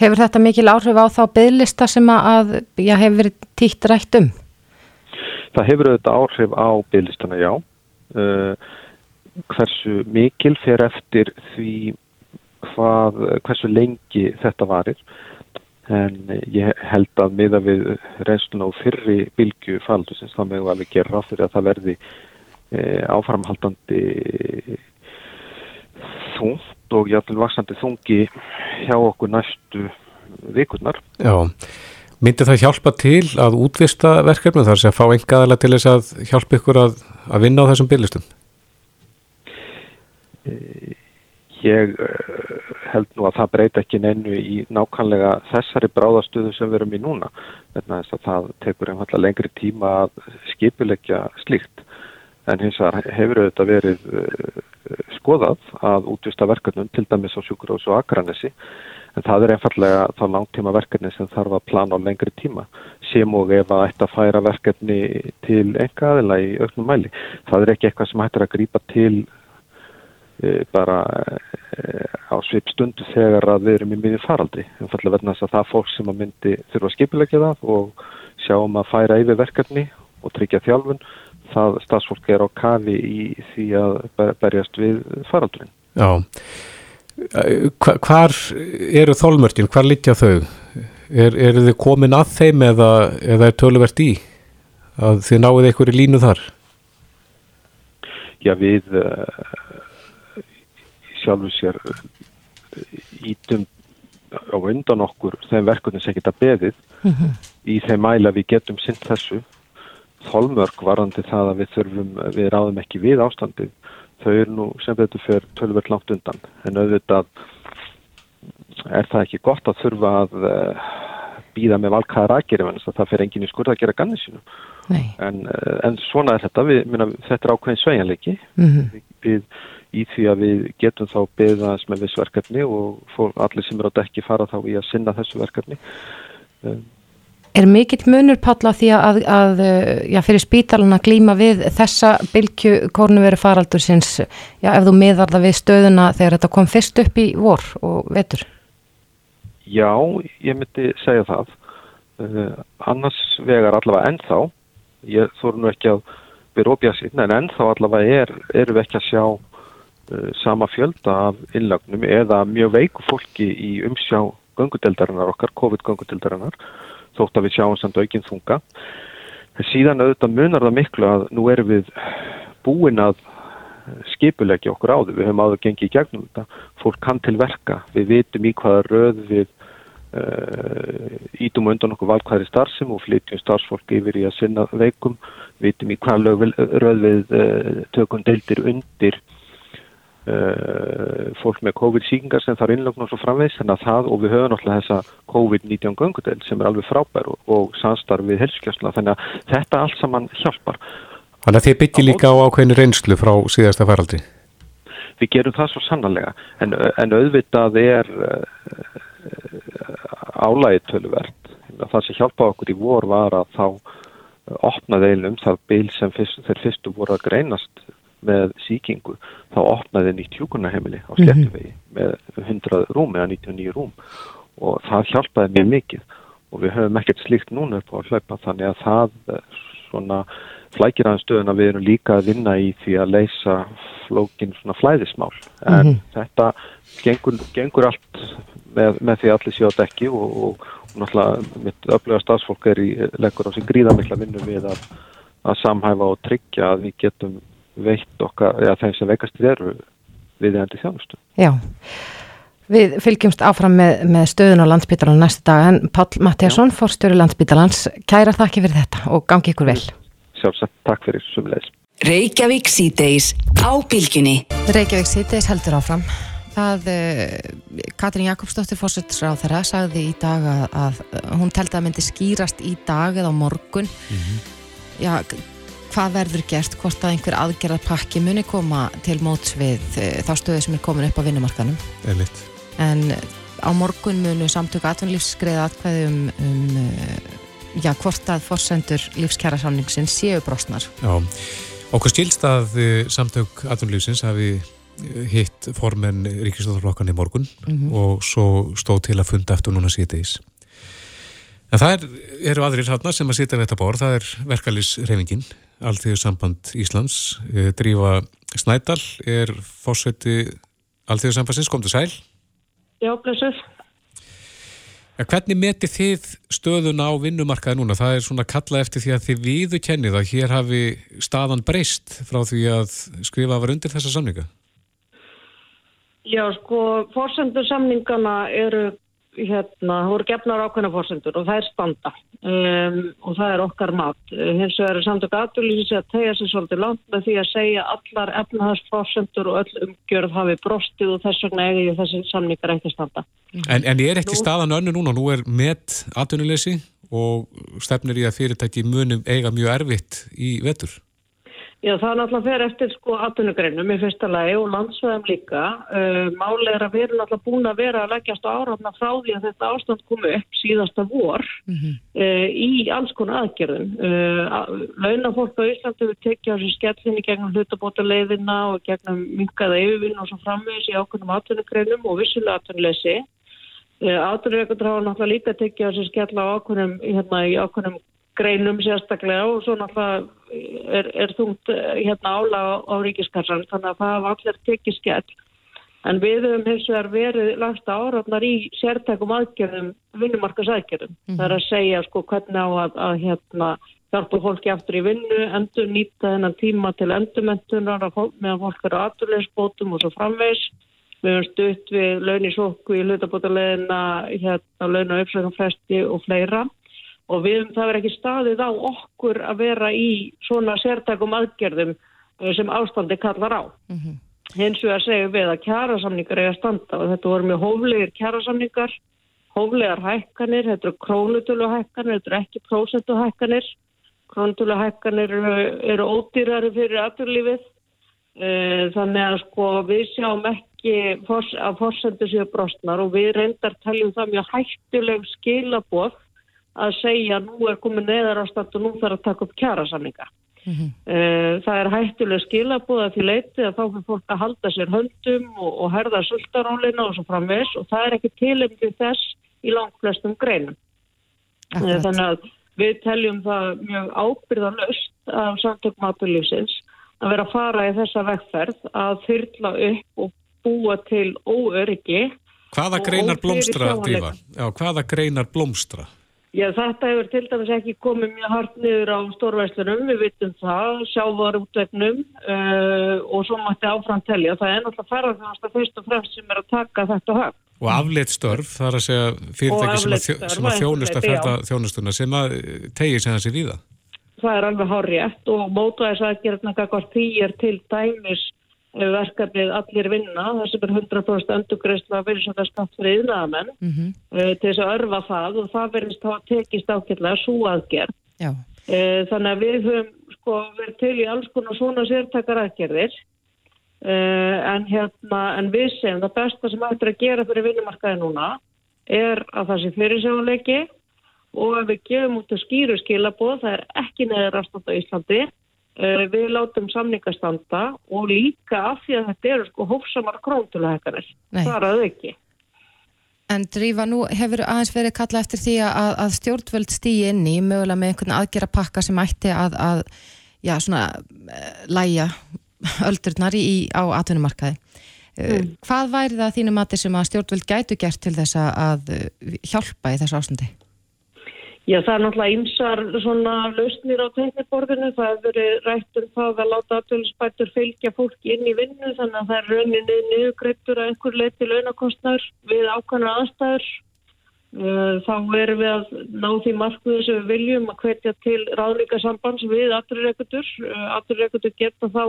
Hefur þetta mikil áhrif á þá bygglista sem að já, hefur verið títt rætt um? Það hefur auðvitað áhrif á bygglistana, já. Uh, hversu mikil fer eftir því hvað, hversu lengi þetta varir en ég held að miða við reynsluna og fyrri bylgu faldusins þá meðum við alveg gera fyrir að það verði e, áframhaldandi þungt og jáfnvel vaksandi þungi hjá okkur næstu vikurnar. Já, myndi það hjálpa til að útvista verkefnum þar sem að fá engaðala til þess að hjálpa ykkur að, að vinna á þessum byrlistum? Ég uh, held nú að það breyta ekki neinu í nákvæmlega þessari bráðastöðu sem við erum í núna. Þess að það tekur einfallega lengri tíma að skipilegja slíkt. En hins vegar hefur auðvitað verið uh, skoðað að útvista verkefnum til dæmis á sjúkurós og akranessi. En það er einfallega þá langtíma verkefni sem þarf að plana á lengri tíma. Sem og ef að ætta að færa verkefni til enga aðila í auknum mæli. Það er ekki eitthvað sem hættir að grípa til E, bara e, á svip stundu þegar að við erum í miðjum faraldri umfallega verðan þess að það fólk sem að myndi þurfa að skipilegja það og sjáum að færa yfir verkefni og tryggja þjálfun það stafsfólk er á kafi í því að berjast við faraldrin Já Hvar eru þólmörkin? Hvar litja þau? Er, eru þið komin að þeim eða, eða er töluvert í að þið náðu einhverju línu þar? Já við sjálfu sér ítum á undan okkur þeim verkunum sem geta beðið mm -hmm. í þeim mæla við getum sinn þessu þólmörk varandi það að við þurfum, við ráðum ekki við ástandið, þau eru nú sem betur fyrir tölverð langt undan. En auðvitað er það ekki gott að þurfa að uh, býða með valkaðar aðgerið en það fyrir enginn í skurða að gera ganni sínum. En, uh, en svona er þetta. Við, minna, þetta er ákveðin sveianleiki mm -hmm. við, við í því að við getum þá beðast með viss verkefni og fólk, allir sem eru á dekki fara þá í að sinna þessu verkefni. Um, er mikill munur palla því að, að já, fyrir spítaluna glíma við þessa bylgu kornuveri faraldur sinns, já, ef þú miðar það við stöðuna þegar þetta kom fyrst upp í vor og vetur? Já, ég myndi segja það. Uh, annars vegar allavega ennþá, ég þóru nú ekki að byrja óbjað sín, en ennþá allavega er, erum við ekki að sjá Eh, sama fjölda af innlagnum eða mjög veiku fólki í umsjá gangudeldarinnar okkar, COVID-gangudeldarinnar þótt að við sjáum samt aukinn þunga. Síðan auðvitað munar það miklu að nú erum við búin að skipulegja okkur á því, við höfum áður gengið í gegnum þetta, fólk kann til verka. Við vitum í hvaða röð við uh, ítum undan okkur valkværi starfsum og flytjum starfsfólk yfir í að sinna veikum, vitum í hvaða röð við uh, tökum deildir undir fólk með COVID-síkingar sem þarf innlögn og svo framvegs þannig að það og við höfum náttúrulega þessa COVID-19 göngudel sem er alveg frábær og, og samstarf við helskjösla þannig að þetta allt saman hjálpar. Þannig að þið byggir líka á ákveðinu reynslu frá síðasta færaldi Við gerum það svo sannanlega en, en auðvitað er uh, álægið tölverð það sem hjálpaði okkur í vor var að þá opnaði einum það beil sem fyrst, þeir fyrstu voru að greinast með síkingu þá opnaði nýtt hjúkunarheimili á Slettuvegi mm -hmm. með 100 rúm eða 99 rúm og það hjálpaði mjög mikið og við höfum ekkert slíkt núna upp á að hlaupa þannig að það svona flækir aðeins stöðun að við erum líka að vinna í því að leysa flókin svona flæðismál en mm -hmm. þetta gengur, gengur allt með, með því allir séu á dekki og, og, og náttúrulega mitt öfluga stafsfólk er í leggur á sig gríðamikla vinnu við að, að samhæfa og tryggja að við getum veitt okkar, eða þeim sem veikastir eru við endi þjónustu. Já, við fylgjumst áfram með, með stöðun á landsbytalan næstu dag en Pál Mattiasson, fórstjóri landsbytalans kæra þakki fyrir þetta og gangi ykkur vel. Sjálfsagt, takk fyrir sumleis. Reykjavík síðdeis á bylginni. Reykjavík síðdeis heldur áfram. Það, uh, Katrín Jakobsdóttir fórsettisráð þeirra sagði í dag að, að hún teldi að myndi skýrast í dag eða á morgun. Mm -hmm. Já, hvað verður gert, hvort að einhver aðgerðarpakki muni koma til móts við eh, þá stöðu sem er komin upp á vinnumarkanum Eilitt. en á morgun munu samtöku atvinnulífs skreiða atkvæði um, um eh, já, hvort að forsendur lífskjara sáningsin séu brosnar Já, okkur skilst að eh, samtök atvinnulífsins hafi hitt formen Ríkistóðarflokkan í morgun mm -hmm. og svo stóð til að funda eftir núna síðdeis En það er, eru aðrir hátna sem að sitja við þetta bór, það er verkalýsreifingin Alþjóðsamband Íslands. Eh, Drífa Snædal er fórseti Alþjóðsambandsins, kom til sæl. Já, blessur. Ja, hvernig meti þið stöðun á vinnumarkaði núna? Það er svona kalla eftir því að þið viðu kennið að hér hafi staðan breyst frá því að skrifa var undir þessa samninga? Já, sko, fórsendur samningana eru hérna, voru gefnar ákveðna fórsendur og það er standa um, og það er okkar mat. Hins vegar er samtök aðdurlýsins að tegja sér svolítið langt með því að segja allar efnahagsfórsendur og öll umgjörð hafi brostið og þess vegna eigi þessi samningar ekki standa. En, en er ekki nú, staðan önnu núna? Nú er met aðdurlýsi og stefnir í að fyrirtæki munum eiga mjög erfitt í vetur? Já, það er náttúrulega fyrir eftir sko atvinnugreinum í fyrsta lagi og landsveðum líka. Uh, Máli er að við erum náttúrulega búin að vera að leggjast á áráfna frá því að þetta ástand komi upp síðasta vor mm -hmm. uh, í alls konar aðgerðum. Uh, Launafólk á Íslandi við tekja á sér skellinni gegnum hlutabótaleiðina og gegnum minkaða yfirvinn og svo framvegis í ákveðnum atvinnugreinum og vissulega atvinnuleysi. Atvinnureikundur hafa náttúrulega líka tekja á sér skella á ákveðnum, hérna, greinum sérstaklega og svo náttúrulega er, er þungt eh, hérna ála á, á ríkiskassan þannig að það var allir tekið skell en við höfum hins vegar verið lagst áraðnar í sértækum aðgerðum vinnumarkasaðgerðum. Mm -hmm. Það er að segja sko hvernig á að, að hérna hjálpa fólki aftur í vinnu, endur nýta þennan tíma til endurmentunar meðan fólk eru aðturleysbótum og svo framvegs. Við höfum stutt við launisóku í hlutabótaleðina, hérna launa uppsökumfresti og fleira og við, það verður ekki staðið á okkur að vera í svona sértakum aðgerðum eh, sem ástandi kallar á. Mm -hmm. Hins vegar segjum við að kjærasamningar er að standa og þetta voru mjög hóflegir kjærasamningar, hóflegar hækkanir, þetta eru krónutölu hækkanir, þetta eru ekki prósentu hækkanir, krónutölu hækkanir eru, eru ódýrari fyrir afturlífið, eh, þannig að sko við sjáum ekki að fórsendu séu brostnar og við reyndar teljum það mjög hættuleg skilabóð að segja nú er komið neðar ástand og nú þarf að taka upp kjærasamninga. Mm -hmm. Það er hættuleg skilabúða til leiti að þá fyrir fólk að halda sér höndum og, og herða sultarálina og svo framvegs og það er ekki tilumfið þess í langt flestum greinum. Akkurat. Þannig að við teljum það mjög ábyrðanlöst af samtökum aðbyrjusins að vera að fara í þessa vegferð að þyrla upp og búa til óöryggi. Hvaða greinar blómstra, Dífa? Já, hvaða greinar blómstra? Já, þetta hefur til dæmis ekki komið mjög hart niður á stórvæslunum, við vitum það, sjávar útvegnum uh, og svo mætti áfram telja. Það er náttúrulega ferðarþjónasta fyrst og fremst sem er að taka þetta höfð. Og afleitt störf, það er að segja fyrirtæki sem sem að þjónusta ferðarþjónustuna sem að tegir sem þessi víða. Það er alveg hárétt og mótaðisækjörna kakvar því er til dæmis verkefnið allir vinna, það sem er 100% endurgreysla að verið svona skatt fyrir yðnaðamenn mm -hmm. uh, til þess að örfa það og það verðist að tekist ákveðlega svo aðgerð. Uh, þannig að við höfum sko verið til í alls konar svona sértakar aðgerðir uh, en, hérna, en við segjum það besta sem hættir að gera fyrir vinnumarkaði núna er að það sé fyrirsjónuleiki og að við gefum út að skýru skilabóð, það er ekki neður afstand á Íslandi Eh, við látum samningastanda og líka af því að þetta eru sko hófsamar króntulegakarnir. Það er að ekki. En Drífa, nú hefur aðeins verið kalla eftir því að, að stjórnvöld stýi inn í mögulega með einhvern aðgera pakka sem ætti að, að já, svona, eh, læja öldurnar í, á atvinnumarkaði. Eh, mm. Hvað væri það þínum að þessum að stjórnvöld gætu gert til þess að hjálpa í þessu ástandi? Já, það er náttúrulega ymsar svona lausnir á tekniborðinu. Það hefur verið rætt um það að láta aftölusbættur fylgja fólki inn í vinnu þannig að það er rauninni niðugreittur að einhver leiti launakostnar við ákvæmlega aðstæður. Uh, þá erum við að ná því markmiðu sem við viljum að hvetja til ráðlíkasambands við afturreikutur. Uh, afturreikutur geta þá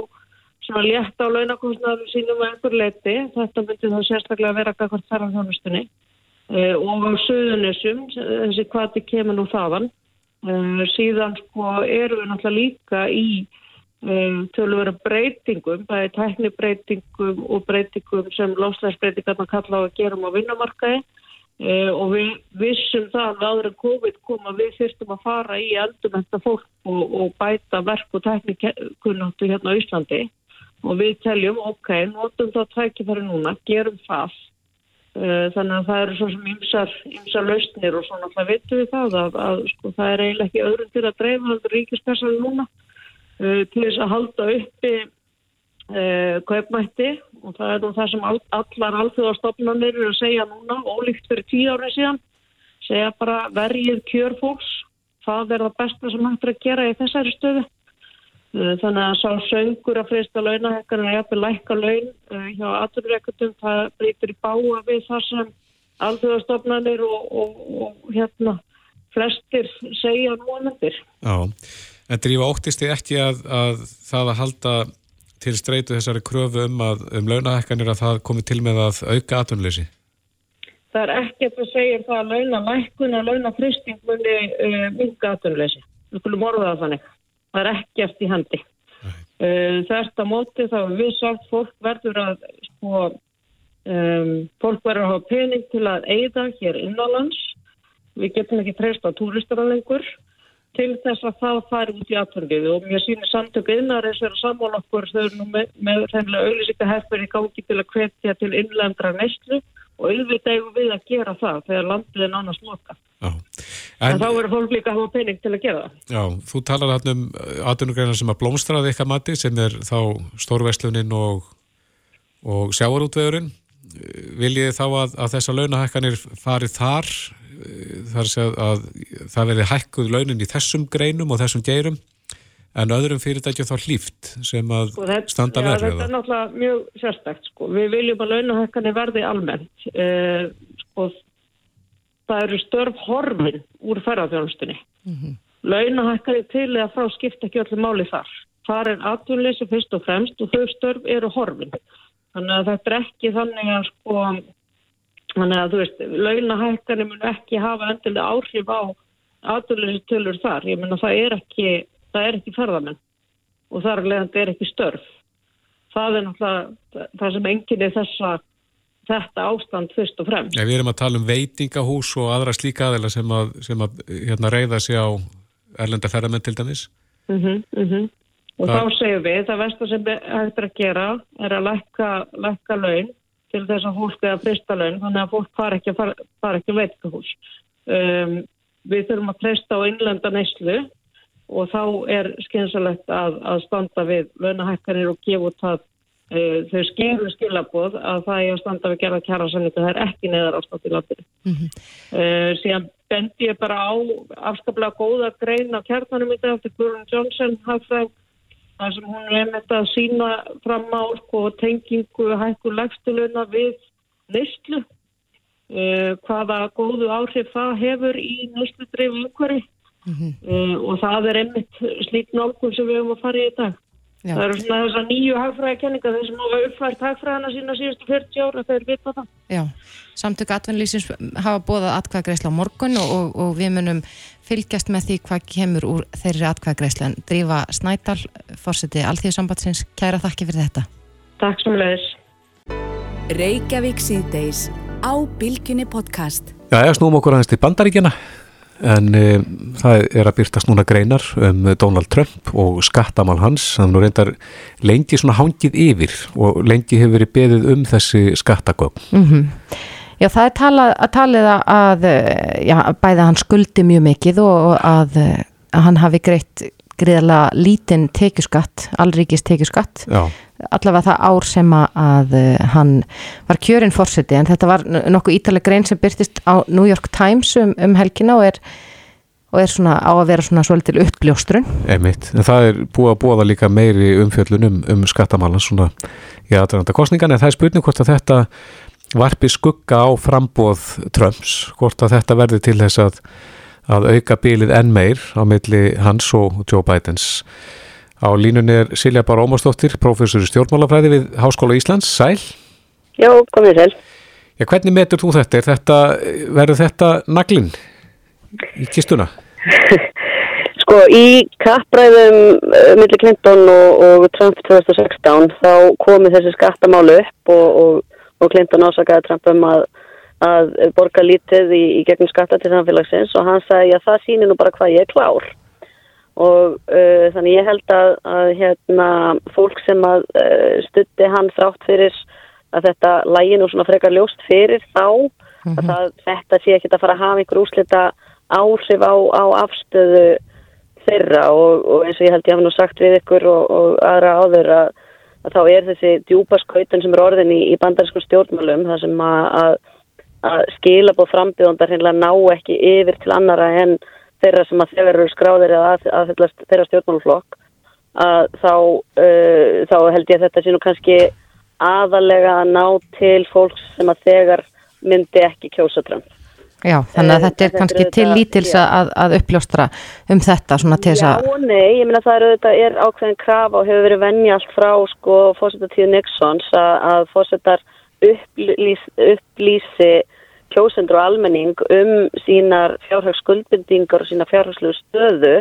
svona létt á launakostnarum sínum að einhver leiti. Þetta myndi þá sérstaklega vera kakvart þar á þjónustunni. Uh, og á söðunessum, þessi þetta kemur nú þaðan. Uh, síðan sko eru við náttúrulega líka í um, tölvöru breytingum, það er teknibreitingum og breytingum sem lofslæsbreytingarna kalla á að gera um á vinnumarkaði. Og við vissum það að en COVID kom að við fyrstum að fara í eldumenta fólk og, og bæta verk og teknikunnáttu hérna á Íslandi. Og við teljum, ok, notum það tækifæri núna, gerum það. Eh, þannig að það eru svo sem ymsar, ymsar lausnir og svo náttúrulega veitum við það að, að sko, það er eiginlega ekki öðrum til að dreifa ríkispessan núna uh, til þess að halda uppi uh, kaupmætti og það er nú það sem all, allar alþjóðastofnanir eru að segja núna, ólíkt fyrir tíu árið síðan, segja bara verjið kjörfólks, það er það besta sem hægt er að gera í þessari stöðu. Uh, þannig að sá söngur að frista launahekkan er jafnveg lækka laun uh, hjá aturreikutum, það breytir í báa við það sem alþjóðastofnanir og, og, og hérna flestir segja núanendir. Já, en drífa óttist þið ekki að, að það að halda til streitu þessari kröfu um, að, um launahekkanir að það komi til með að auka atunleysi? Það er ekkert að segja það að launalækkun og launafristing muni uh, minga atunleysi. Við skulum orða það þannig það er ekkert í hendi. Uh, Þetta móti þá við sagt fólk verður að sko, um, fólk verður að hafa pening til að eigða hér innanlands. Við getum ekki treyst á túristara lengur til þess að það fari út í aðtörgið og mér sýnir samtöku innar er að sammála okkur þau eru nú með, með reynilega auðlýsika hefur í gangi til að hvetja til innlendra neyslu og auðvitað við að gera það þegar landið er nánast loka. En, en þá verður fólk líka að hafa pening til að gera það. Já, þú talar alltaf um aðunugreinar sem að blómstraði eitthvað mati sem er þá stórveslunin og, og sjáarútvegurinn. Viljið þá að, að þessa launahækkanir farið þar þar sé að, að það verði hækkuð launin í þessum greinum og þessum geirum en öðrum fyrirtækjum þá hlýft sem að sko, þetta, standa verður. Þetta er náttúrulega mjög sérstækt sko. Við viljum að launahækkanir verði almennt. Eh, sko, það eru störf horfin úr ferðarþjónustunni. Mm -hmm. Launahækkanir til eða frá skipta ekki öllu máli þar. Það er atvinnleysi fyrst og fremst og þau störf eru horfin. Þannig að þetta er ekki þannig að sko Þannig að þú veist, launahækkanir mun ekki hafa endilega áhrif á aðurleysitölur þar. Ég menna það er ekki, það er ekki ferðamenn og þar leðandi er ekki störf. Það er náttúrulega það sem enginni þessa, þetta ástand fyrst og fremst. Ja, við erum að tala um veitingahús og aðra slíka aðeila sem að, sem að hérna, reyða sig á erlenda ferðamenn til dæmis. Mm -hmm, mm -hmm. Og það... þá segjum við, það versta sem hægt er að gera er að lækka, lækka laun til þess að fólk eða fristalögn þannig að fólk far ekki, far, far ekki veitkahús. Um, við þurfum að treysta á innlenda neyslu og þá er skynsalegt að, að standa við launahækkanir og gefa út það þau skilur skilaboð að það er að standa við gerða kjara sannitu, það er ekki neðar ástand í landinu. Mm -hmm. uh, síðan bendi ég bara á afskaplega góða grein á kjartanum í dag eftir Guðrún Jónsson hafðræng þar sem hún er með þetta að sína fram á sko, tengingu hækku legstuluna við neyslu uh, hvaða góðu áhrif það hefur í neyslu dreif umhverfi mm -hmm. uh, og það er einmitt slík nálgun sem við höfum að fara í þetta Já. það eru svona þessar nýju hagfræðikenninga þeir sem hafa uppfært hagfræðina sína síðustu 40 ára þeir vita það. Já, samtök atvinnlýsins hafa bóðað atkvæðagreisla á morgun og, og, og við munum fylgjast með því hvað kemur úr þeirri atkvæðagreisla en Drífa Snædal, fórseti Alþjóðsambatsins, kæra þakki fyrir þetta. Takk sem leiðis Reykjavík síðdeis á Bilginni podcast. Já, ég snúm okkur aðeins til bandaríkjana en e, það er að byrtast núna greinar um Donald Trump og skattamál hans, þannig að reyndar lengi svona hangið yfir og lengi hefur verið beðið um þessi skattakögn mm -hmm. Já, það er talað, að talið að já, bæða hann skuldi mjög mikið og að, að hann hafi greitt greiðala lítinn tekjuskatt, allríkist tekjuskatt Já allavega það ár sem að hann var kjörinn fórseti en þetta var nokkuð ítaleg grein sem byrtist á New York Times um, um helgina og er, og er svona á að vera svona svolítil uppgljóstrun Einmitt, en það er búið að búa það líka meiri umfjöllun um, um skattamálan svona í aðrænda kostningan en það er spurning hvort að þetta varpi skugga á frambóð Trumps, hvort að þetta verði til þess að að auka bílið enn meir á milli hans og Joe Bidens. Á línunni er Silja Bar Ómarsdóttir, professor í stjórnmálafræði við Háskóla Íslands. Sæl? Já, komið sæl. Já, hvernig metur þú þetta? þetta verður þetta naglinn í kistuna? sko, í kappræðum uh, millir Clinton og, og Trump 2016 þá komið þessi skattamálu upp og, og, og Clinton ásakaði Trump um að að borga lítið í, í gegnum skatta til samfélagsins og hann sagði að það sýnir nú bara hvað ég er klár og uh, þannig ég held að, að hérna, fólk sem að uh, stutti hann þrátt fyrir að þetta lægin og svona frekar ljóst fyrir þá mm -hmm. að mhm. það, þetta sé ekki að fara að hafa einhver úslita áhrif á, á afstöðu þeirra og, og eins og ég held ég hafa nú sagt við ykkur og, og aðra áður að, að þá er þessi djúpa skautun sem er orðin í, í bandarískum stjórnmálum þar sem að, að, skilabóð frambjöðundar hinnlega ná ekki yfir til annara en þeirra sem að þeirra eru skráðir eða aðfyllast þeirra stjórnmáluflokk að þá, uh, þá held ég að þetta sé nú kannski aðalega að ná til fólks sem að þegar myndi ekki kjósa Trump. Já, þannig að þetta er þetta kannski er til lítils að, að uppljóstra um þetta svona til þess að... Já, nei, ég minna það er auðvitað er ákveðin krafa og hefur verið vennja allt frá sko fósitatíðu Nixons að, að fósitar upplýs, upplýsi kjósendur og almenning um sínar fjárhagskuldbindingar og sína fjárhagslegu stöðu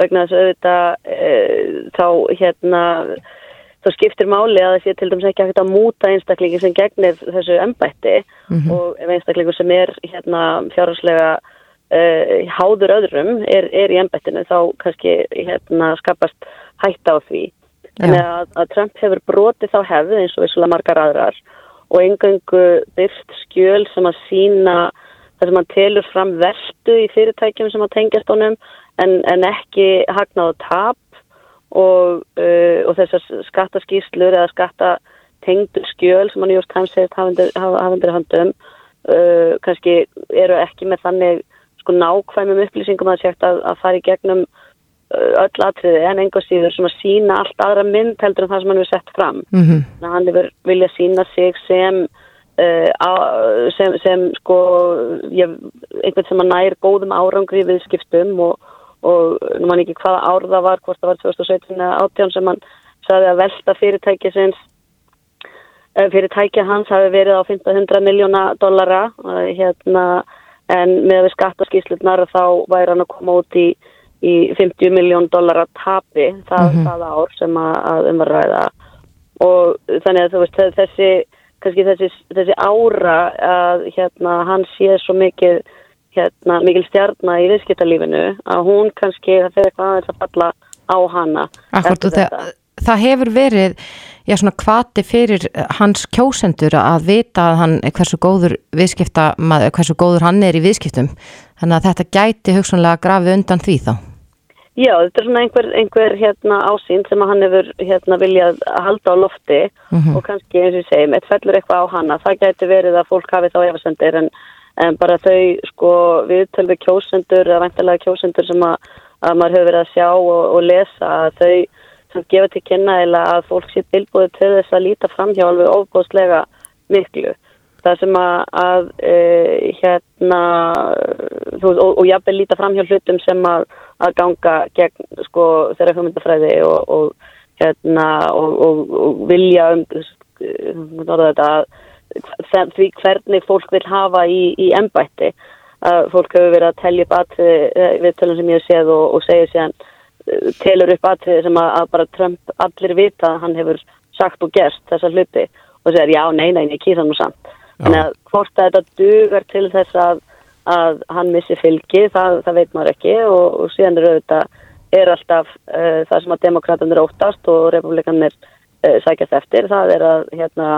vegna þess að auðvitað e, þá hérna þá skiptir máli að sé til dæmis ekki að, að múta einstaklingi sem gegnir þessu ennbætti mm -hmm. og ef einstaklingu sem er hérna fjárhagslega e, háður öðrum er, er í ennbættinu þá kannski hérna skapast hætta á því. Þannig að, að Trump hefur brotið þá hefð eins og vissulega margar aðrar og engangu byrst skjöl sem að sína þar sem hann telur fram verstu í fyrirtækjum sem að tengjast honum en, en ekki hagnað og tap og, uh, og þessar skattaskýslur eða skattatengdur skjöl sem hann Jórn Times segist hafandir handum uh, kannski eru ekki með þannig sko nákvæmum upplýsingum að að, fara í gegnum öll atriði en enga síður að sína allt aðra mynd heldur en það sem hann hefur sett fram. Mm -hmm. Hann hefur viljað sína sig sem Uh, sem, sem sko ég, einhvern sem að nær góðum árangri við skiptum og, og mann ekki hvaða ár það var hvort það var 2017 eða 18 sem hann saði að velta fyrirtæki sinns fyrirtæki hans hafi verið á 500 miljóna dollara hérna, en með skattaskíslutnar þá væri hann að koma út í, í 50 miljón dollara tapi það, mm -hmm. það ár sem að, að umvarræða og þannig að þú veist þessi, þessi, þessi ára að hérna, hann sé svo mikið hérna, mikil stjarnar í viðskiptalífinu að hún kannski, það fyrir eitthvað aðeins að falla á hana Akkur, það, það hefur verið já, svona kvati fyrir hans kjósendur að vita að hann hversu góður viðskipta, hversu góður hann er í viðskiptum, þannig að þetta gæti hugsanlega grafið undan því þá. Já, þetta er svona einhver, einhver hérna, ásýn sem hann hefur hérna, viljað halda á lofti. Mm -hmm. og kannski eins og ég segjum, eitt fellur eitthvað á hana. Það gæti verið að fólk hafi þá efasendir en en bara þau sko viðtölvi kjósendur eða væntalega kjósendur sem að, að maður hefur verið að sjá og, og lesa að þau sem gefa til kynna eða að fólk sé tilbúið til þess að líta fram hjá alveg ofbóðslega miklu. Það sem að, að e, hérna og, og jáfnveg líta fram hjá hlutum sem að, að ganga gegn sko þeirra hugmyndafræði og, og hérna og vilja um, um þetta að því hvernig fólk vil hafa í, í ennbætti að fólk hefur verið að tellja upp aðtrið eh, við tölum sem ég séð og, segja eh, telur upp aðtrið sem að, að bara Trump allir vita að hann hefur sagt og gerst þessa hluti og segir já, nei, nei, ég kýða nú samt. Þannig að hvort að þetta dugar til þess að, að hann missi fylgi það, það veit maður ekki og, og síðan er auðvitað er alltaf uh, það sem að demokraterna er óttast og republikanir uh, sækjast eftir, það er að hérna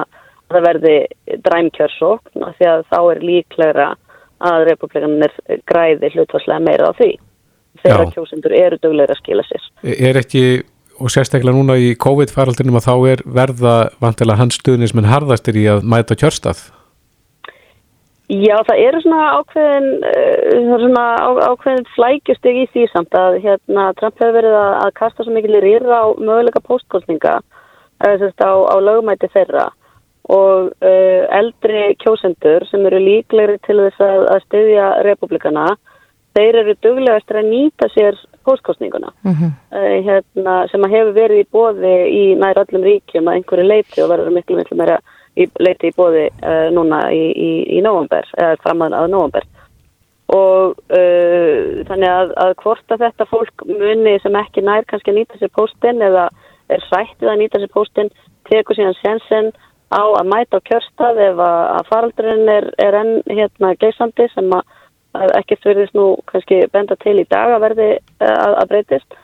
það verði dræmkjörsókn því að þá er líklegra að republikanir græði hlutvarslega meira á því þegar kjósendur eru dögleira að skila sér. Er ekki, og sérstaklega núna í COVID-faraldinum að þá er verða vantilega hans stuðnismenn harðastir í að mæta kjörstað? Já, það eru svona ákveðin, uh, svona á, ákveðin flækjustig í því samt að hérna, Trump hefur verið að, að kasta svo mikil í rýra á möguleika postkostninga uh, á, á lögumæti þeirra og uh, eldri kjósendur sem eru líklegri til þess að, að styðja republikana, þeir eru duglegastur að nýta sér póskostninguna uh -huh. uh, hérna, sem að hefur verið í bóði í nær öllum ríkjum að einhverju leiti og verður miklu miklu meira í, leiti í bóði uh, núna í, í, í november, eða framöðan að november og uh, þannig að, að hvort að þetta fólk muni sem ekki nær kannski að nýta sér póstinn eða er sættið að nýta sér póstinn tekur síðan sensen á að mæta á kjörstað ef að faraldurinn er, er enn hérna geysandi sem að, að ekkert verðist nú kannski benda til í dag að verði eh, að, að breytist.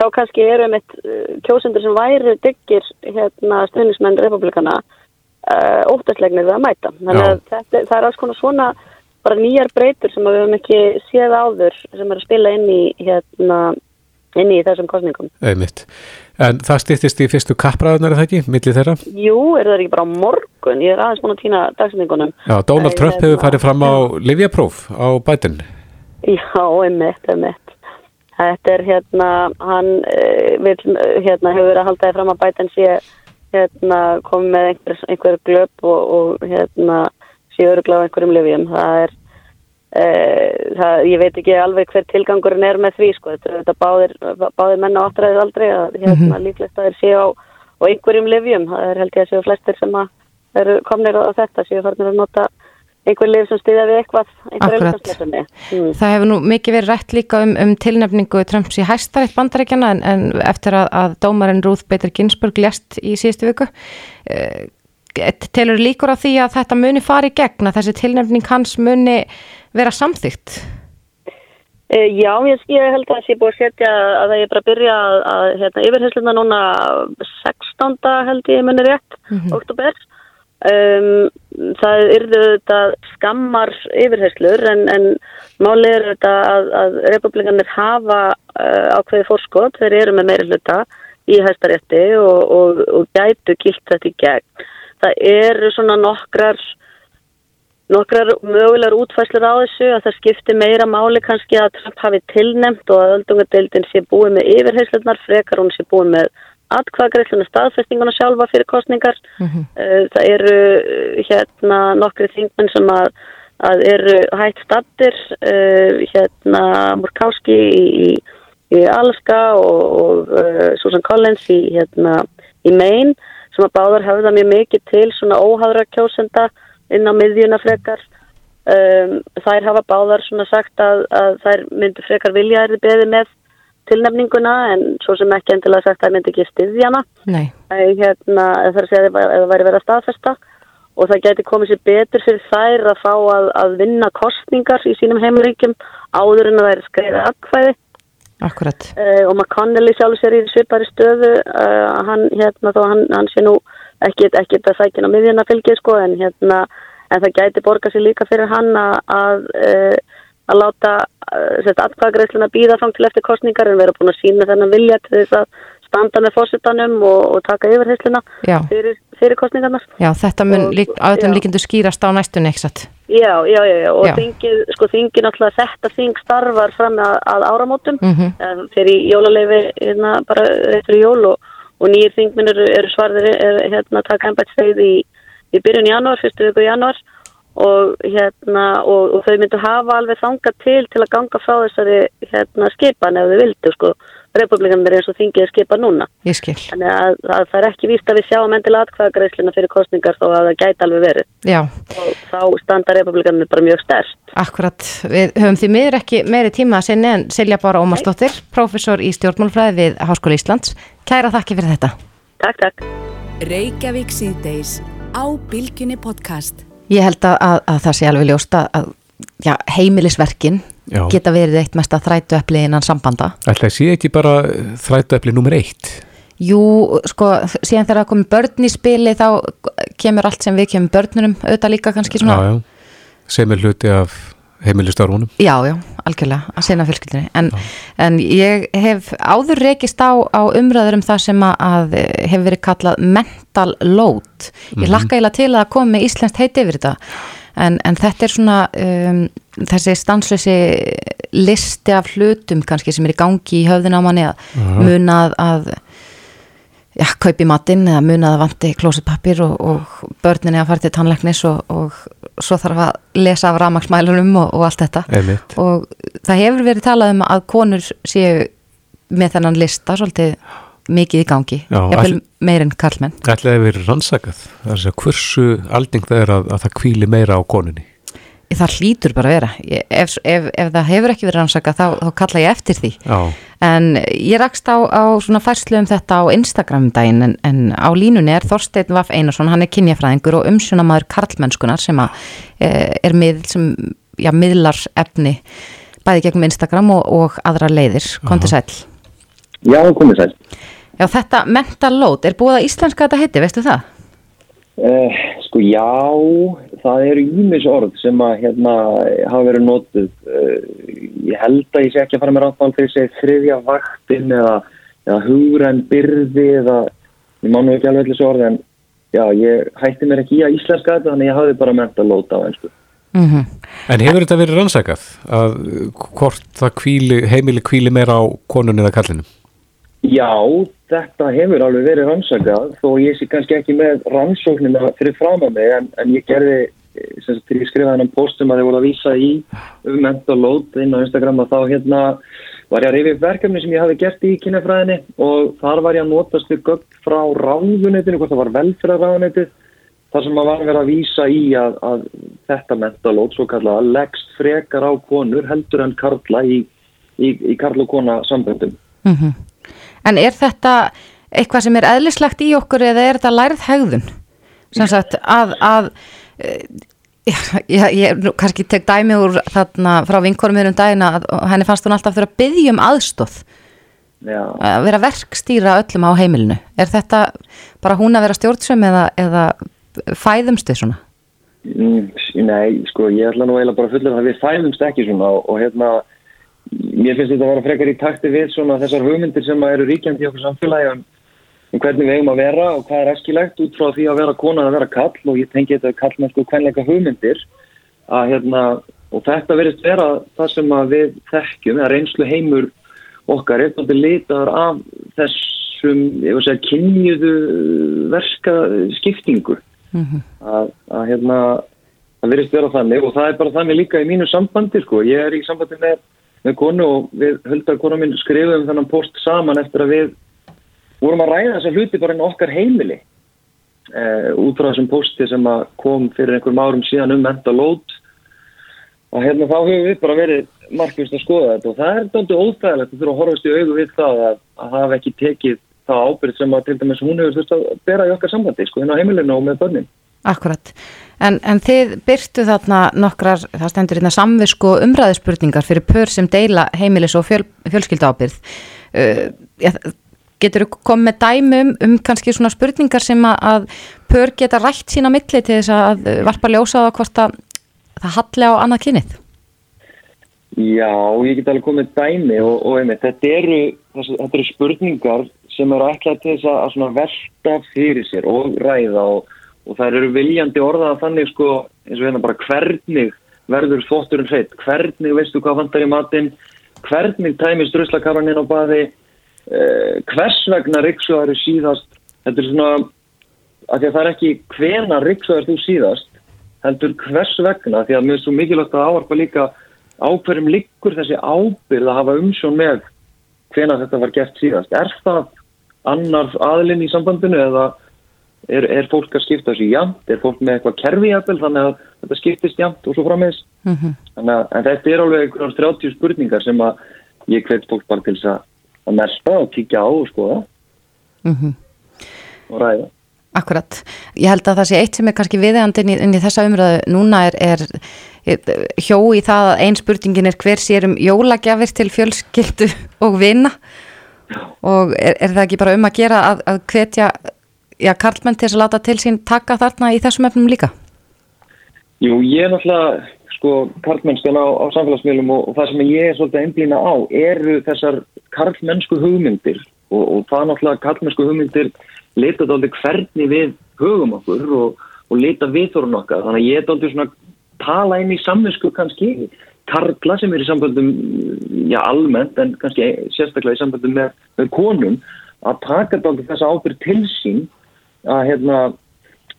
Þá kannski eru um eitt eh, kjósendur sem væri diggir hérna stuðnismenn republikana uh, óttastlegnir við að mæta. Þannig að þetta, það er alls konar svona bara nýjar breytur sem við hefum ekki séð áður sem er að spila inn í hérna inn í þessum kostningum. Einmitt. En það stýttist í fyrstu kappræðunar, er það ekki, millið þeirra? Jú, er það ekki bara á morgun? Ég er aðeins búin að týna dagsendingunum. Já, Donald Trump hefur farið fram á livjapróf á bætin. Já, einmitt, einmitt. Þetta er hérna, hann uh, vil, hérna, hefur verið að halda þið fram að bætin sé hérna, komið með einhver, einhver glöp og, og hérna, sé öruglega á einhverjum livjum. Það er það, ég veit ekki alveg hver tilgangurinn er með því sko, þetta báðir, báðir menna áttræðið aldrei að hérna mm -hmm. líklegt að þeir séu á, á einhverjum livjum, það er held ég að séu flestir sem að eru komnir á þetta séu farnir að nota einhver liv sem stýðja við eitthvað mm. Það hefur nú mikið verið rætt líka um, um tilnefningu Trumps í hæstavitt bandarækjana en, en eftir að, að dómarinn Ruth Bader Ginsburg lest í síðustu viku uh, telur líkur á því að þetta muni fari í gegn að þessi tilnefning hans muni vera samþygt? Uh, já, ég, ég held að það sé búið að setja að það er bara að byrja að, að hérna, yfirhersluna núna 16. held ég munir rétt, mm -hmm. oktober. Um, það yrðu þetta skammar yfirherslur en, en málið er þetta að, að republikanir hafa uh, ákveði fórskot, þeir eru með meiri hluta í hæstarétti og, og, og gætu kilt þetta í gegn. Það eru svona nokkrar nokkrar mögulegar útfæslar á þessu að það skipti meira máli kannski að Trump hafi tilnemt og að öldungadeildin sé búið með yfirheyslunar frekar hún sé búið með atkvæðagreifluna staðfestinguna sjálfa fyrir kostningar. Mm -hmm. Það eru hérna nokkri þingmenn sem að, að eru hægt stattir, hérna Murkowski í, í Alaska og, og Susan Collins í, hérna, í Maine að báðar höfða mjög mikið til svona óhæðra kjósenda inn á miðjuna frekar. Um, þær hafa báðar svona sagt að, að þær myndu frekar vilja er þið beði með tilnefninguna en svo sem ekki endilega sagt að það myndi ekki styðjana hérna, það er að það væri verið að staðfesta. Og það geti komið sér betur fyrir þær að fá að, að vinna kostningar í sínum heimríkjum áður en að er skreiða akkvæði Akkurat. Uh, og McConnelly sjálf sér í svipari stöðu uh, hann, hérna, þó, hann, hann sé nú ekki, ekki þetta sækina miðjana fylgið sko en hérna en það gæti borga sér líka fyrir hann að að, eh, að láta atkvæðagreifsluna býða fram til eftir kostningar en vera búin að sína þennan vilja til þess að standa með fórsettanum og, og taka yfirheysluna fyrir, fyrir kostningarnar. Já, þetta mun lík, á þetta líkindu skýrast á næstunni eitthvað. Já, já, já, já, og þingið, sko þingið náttúrulega þetta þing starfar fram að, að áramótum mm -hmm. fyrir jólaleifi hérna bara eftir jól og og nýjir þingminn eru, eru svarðir er, hérna, taka ennbætstegið í, í byrjun januar, fyrstu viku januar og, hérna, og, og þau myndu hafa alveg þanga til til að ganga frá þessari hérna, skipan ef þau vildu sko. Republikanum er eins og þingið skipa núna. Ég skil. Þannig að, að það er ekki víst að við sjáum endilega atkvæðagreislina fyrir kostningar þó að það gæti alveg verið. Já. Og þá standa Republikanum bara mjög stærst. Akkurat. Við höfum því miður ekki meiri tíma að sinni en Silja Bára Ómarsdóttir, professor í stjórnmálfræði við Háskóla Íslands. Kæra þakki fyrir þetta. Takk, takk. Reykjavík síðdeis á Bilginni podcast. Ég held að, að, að það sé alveg ljósta að já, heimilisverkin já. geta verið eitt mest að þrætu eppli innan sambanda. Ætla, sé ekki bara þrætu eppli nummer eitt? Jú, sko, síðan þegar það komið börn í spili þá kemur allt sem við kemur börnunum, auðvitað líka kannski svona. Já, sem er hluti af heimilistarunum. Já, já, algjörlega, að sena fjölskyldinni. En, en ég hef áður reykist á, á umræður um það sem að hefur verið kallað mental load. Ég mm -hmm. lakka eiginlega til að koma með íslenskt heiti yfir þetta. En, en þetta er svona um, þessi stanslösi listi af hlutum kannski sem er í gangi í höfðin á manni að uh -huh. munað að já, kaupi matinn eða munað að vandi klósetpappir og, og börninni að fara til tannleiknis og, og svo þarf að lesa af ramagsmælunum og, og allt þetta Einmitt. og það hefur verið talað um að konur séu með þennan lista svolítið mikið í gangi, all, meirinn karlmenn. Ætlaði að vera rannsakað hversu alding það er að, að það kvíli meira á konunni? Það hlýtur bara að vera. Ef, ef, ef það hefur ekki verið rannsakað þá, þá kalla ég eftir því. Já. en ég rakst á, á svona færslu um þetta á Instagram um daginn en, en á línunni er Þorstein Vaff Einarsson hann er kynjafræðingur og umsjónamaður karlmennskunar sem að, e, er mið, sem, já, miðlar efni bæði gegnum Instagram og, og aðra leiðir, kom til sæl Já, komið sæl. Já, þetta mental load, er búið að íslenska þetta heiti, veistu það? Uh, sko, já, það eru ímis orð sem að hérna hafa verið nótuð uh, ég held að ég sé ekki að fara með ráttmál þegar ég segi þriðja vaktin eða, eða hugrenn byrði eða ég mánu ekki alveg þessu orð en já, ég hætti mér ekki í að íslenska þetta þannig að ég hafi bara ment að lóta á einsku Mm -hmm. En hefur þetta verið rannsakað að hvort það kvíli, heimili kvíli meira á konunni eða kallinu? Já, þetta hefur alveg verið rannsakað þó ég sé kannski ekki með rannsóknina fyrir fram að mig en, en ég gerði sem sagt, þegar ég skrifaði hann post sem að þið voru að vísa í um mental load inn á Instagram að þá hérna var ég að reyfi upp verkefni sem ég hafi gert í kynafræðinni og þar var ég að notast við gögn frá ráðunetinu, hvort það var velferðarráðunetið þar sem maður var verið að vísa í að, að þetta mentalót, svo kallaða, leggst frekar á konur heldur en karla í, í, í karl og kona samböndum. Mm -hmm. En er þetta eitthvað sem er eðlislegt í okkur eða er þetta lærið hegðun? Sem sagt að, að já, ég kannski tek dæmi úr þarna frá vinkorum hér um dagina að henni fannst hún alltaf fyrir að byggja um aðstóð. Já. Að vera verkstýra öllum á heimilinu. Er þetta bara hún að vera stjórnsum eða, eða fæðumst þið svona? Mm, nei, sko, ég ætla nú eiginlega bara að fulla það við fæðumst ekki svona og, og hérna, mér finnst þetta að vera frekar í takti við svona þessar hugmyndir sem eru ríkjandi í okkur samfélagi um, um hvernig við eigum að vera og hvað er eskilegt út frá því að vera kona að vera kall og ég tengi þetta kall með sko kvenleika hugmyndir að hérna, og þetta verist vera það sem að við þekkjum, eða reynslu heimur okkar þetta litaður af þessum, ég segja, kynjuðu verska skiptingu. Mm -hmm. að, að hérna það verðist vera þannig. Og það er bara þannig líka í mínu sambandi sko, ég er í sambandi með, með konu og við höldar konu minn skrifum þennan post saman eftir að við vorum að ræða þessa hluti bara en okkar heimili eh, út frá þessum posti sem kom fyrir einhverjum árum síðan um mentalót og hérna þá hefur við bara verið markvist að skoða þetta og það er doldið óþægilegt að þurfa að horfast í augu við það að, að hafa ekki tekið það ábyrð sem að til dæmis hún hefur þurft að bera í okkar sambandi sko inn á heimilinu og með börnin. Akkurat, en, en þið byrtu þarna nokkrar, það stendur hérna samvisku og umræðispurningar fyrir pör sem deila heimilis og fjöl, fjölskyldu ábyrð. Uh, getur þú komið dæmi um, kannski svona spurningar sem að, að pör geta rætt sína milli til þess að varpa ljósa á hvort að það halli á annað kynið? Já, ég get alveg komið dæmi og, og einmitt, þetta eru, þetta eru spurningar sem eru ætlað til þess að velta fyrir sér og ræða og, og það eru viljandi orðaða þannig sko eins og hérna bara hvernig verður þótturinn hreitt, hvernig veistu hvað vantar í matinn, hvernig tæmist ruslakarran inn á baði, eh, hvers vegna riksjóðar er síðast, þetta er svona, að það er ekki hvena riksjóðar þú síðast, heldur hvers vegna, því að mér er svo mikilvægt að áarpa líka áhverjum liggur þessi ábyrð að hafa umsjón með hvena þetta var gert síðast. Er það annar aðlinn í sambandinu eða er, er fólk að skipta þessu jæmt, er fólk með eitthvað kerfijæfel þannig að þetta skiptist jæmt og svo frammeðis mm -hmm. en þetta er alveg einhverjum 30 spurningar sem að ég hveit fólk bara til þess að mersta og kíkja á og skoða. Mm -hmm. og ræða. Akkurat, ég held að það sé eitt sem er kannski viðeigandi inn, inn í þessa umröðu núna er, er, er hjó í það að ein spurningin er hver sér um jólagjafir til fjölskyldu og vina. Og er, er það ekki bara um að gera að, að hvetja já, karlmenn til að láta til sín taka þarna í þessum efnum líka? Jú, ég er náttúrulega sko karlmennskan á, á samfélagsmiðlum og, og það sem ég er svolítið einblýna á eru þessar karlmennsku hugmyndir og, og það náttúrulega karlmennsku hugmyndir þetta aldrei hvernig við hugum okkur og, og leta viðþórun okkar þannig að ég er aldrei svona tala inn í samvinsku kannski karla sem er í samböndum já almennt en kannski sérstaklega í samböndum með, með konum að taka þetta þess að ábyrg til sín að hérna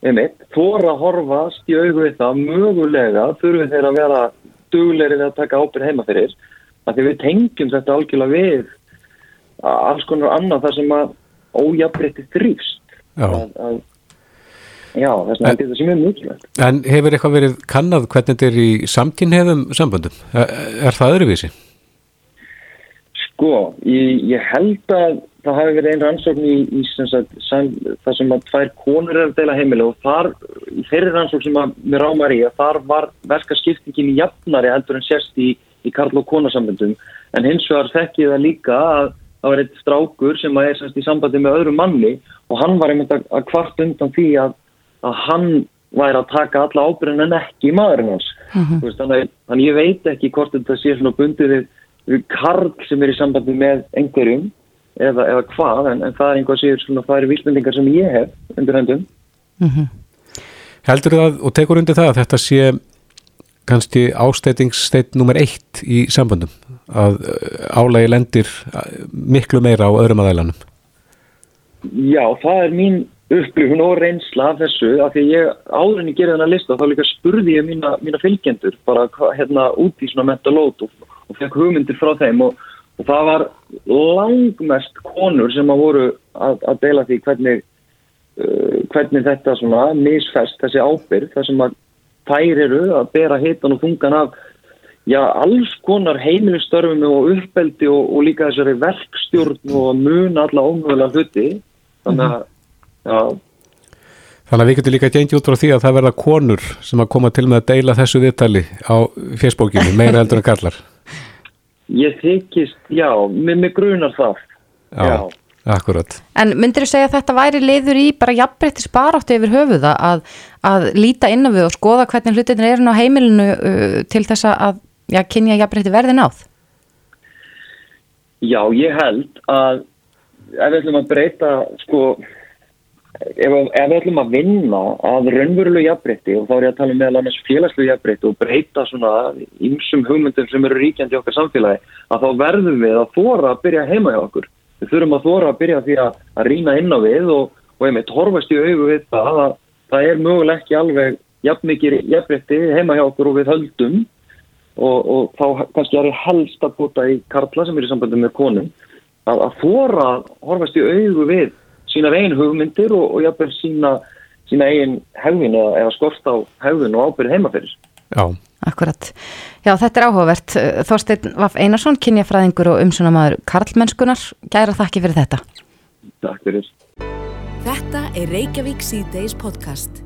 einmitt, þóra horfast í augu við það mögulega þurfum þeir að vera dugleiri við að taka ábyrg heima fyrir að því við tengjum þetta algjörlega við alls konar annað þar sem að ójafnbreytti þrýfst að, að já, þess að þetta sem er mjög En hefur eitthvað verið kannad hvernig þetta er í samkynhefum samböndum? Er, er það öðruvísi? Sko, ég, ég held að það hafi verið einn rannsókn í, í sagt, sam, það sem að tvær konur er að deila heimilega og þar, í þeirri rannsókn sem að mér ámar í að þar var verka skiptingin í jafnari heldur en sérst í, í karl- og konasamböndum en hins vegar þekkið það líka að það var eitt strákur sem er sérst í sambandi með öðru manni og hann var einmitt að, að kvart undan því að, að hann væri að taka alla ábyrðin en ekki maðurinn hans. Mm -hmm. veist, þannig, þannig ég veit ekki hvort þetta sé svona bundið við, við karl sem er í sambandi með einhverjum eða, eða hvað en, en það er einhvað sér svona það eru vísmyndingar sem ég hef undir hendum mm -hmm. Heldur það og tekur undir það að þetta sé kannski ástætingssteitt nummer eitt í sambandum að álægi lendir miklu meira á öðrum aðeilanum Já, það er mín upplifun og reynsla af þessu af því ég áður en ég gerði þennan lista þá líka spurði ég mína, mína fylgjendur bara hérna út í svona mentalót og, og fekk hugmyndir frá þeim og, og það var langmest konur sem að voru að, að deila því hvernig, uh, hvernig þetta svona misfest þessi ábyrg þar sem að þær eru að bera hitan og þungan af já, alls konar heimilistörfum og uppbeldi og, og líka þessari verkstjórn og mun alla ómögulega hluti þannig að Já. Þannig að við getum líka gengið út frá því að það verða konur sem að koma til með að deila þessu viðtali á fjersbókinu, meira heldur en kallar. Ég þykist, já, með mig grunar það. Já, já. akkurat. En myndir þú segja að þetta væri leiður í bara jafnbreyttis baráttu yfir höfuða að, að líta inn á við og skoða hvernig hlutin er á heimilinu uh, til þess að já, kynja jafnbreytti verði náð? Já, ég held að ef við ætlum að breyta, sko, ef, ef við ætlum að vinna að raunverulegu jafnbreytti og þá er ég að tala um meðal annars félagslegu jafnbreytti og breyta svona ymsum hugmyndum sem eru ríkjandi okkar samfélagi að þá verðum við að þóra að byrja heima hjá okkur. Við þurfum að þóra að byrja því að, að rína inn á við og, og einmitt horfast í auðu við það að það er möguleg ekki alveg jafn mikið jafnbreytti heima hjá okkur og við höldum og, og þá kannski er ég helst að búta í karla sem er í sambandi með konum að, að þóra horfast í auðu við sína einn hugmyndir og, og jáfnveg sína, sína einn hefðin eða, eða skort á hefðin og ábyrð heimaferðis. Já. Akkurat. Já, þetta er áhugavert. Þorstein Vaff Einarsson, kynjafræðingur og umsunamaður Karlmennskunar. Gæra þakki fyrir þetta. Takk fyrir. Þetta er Reykjavík C-Days podcast.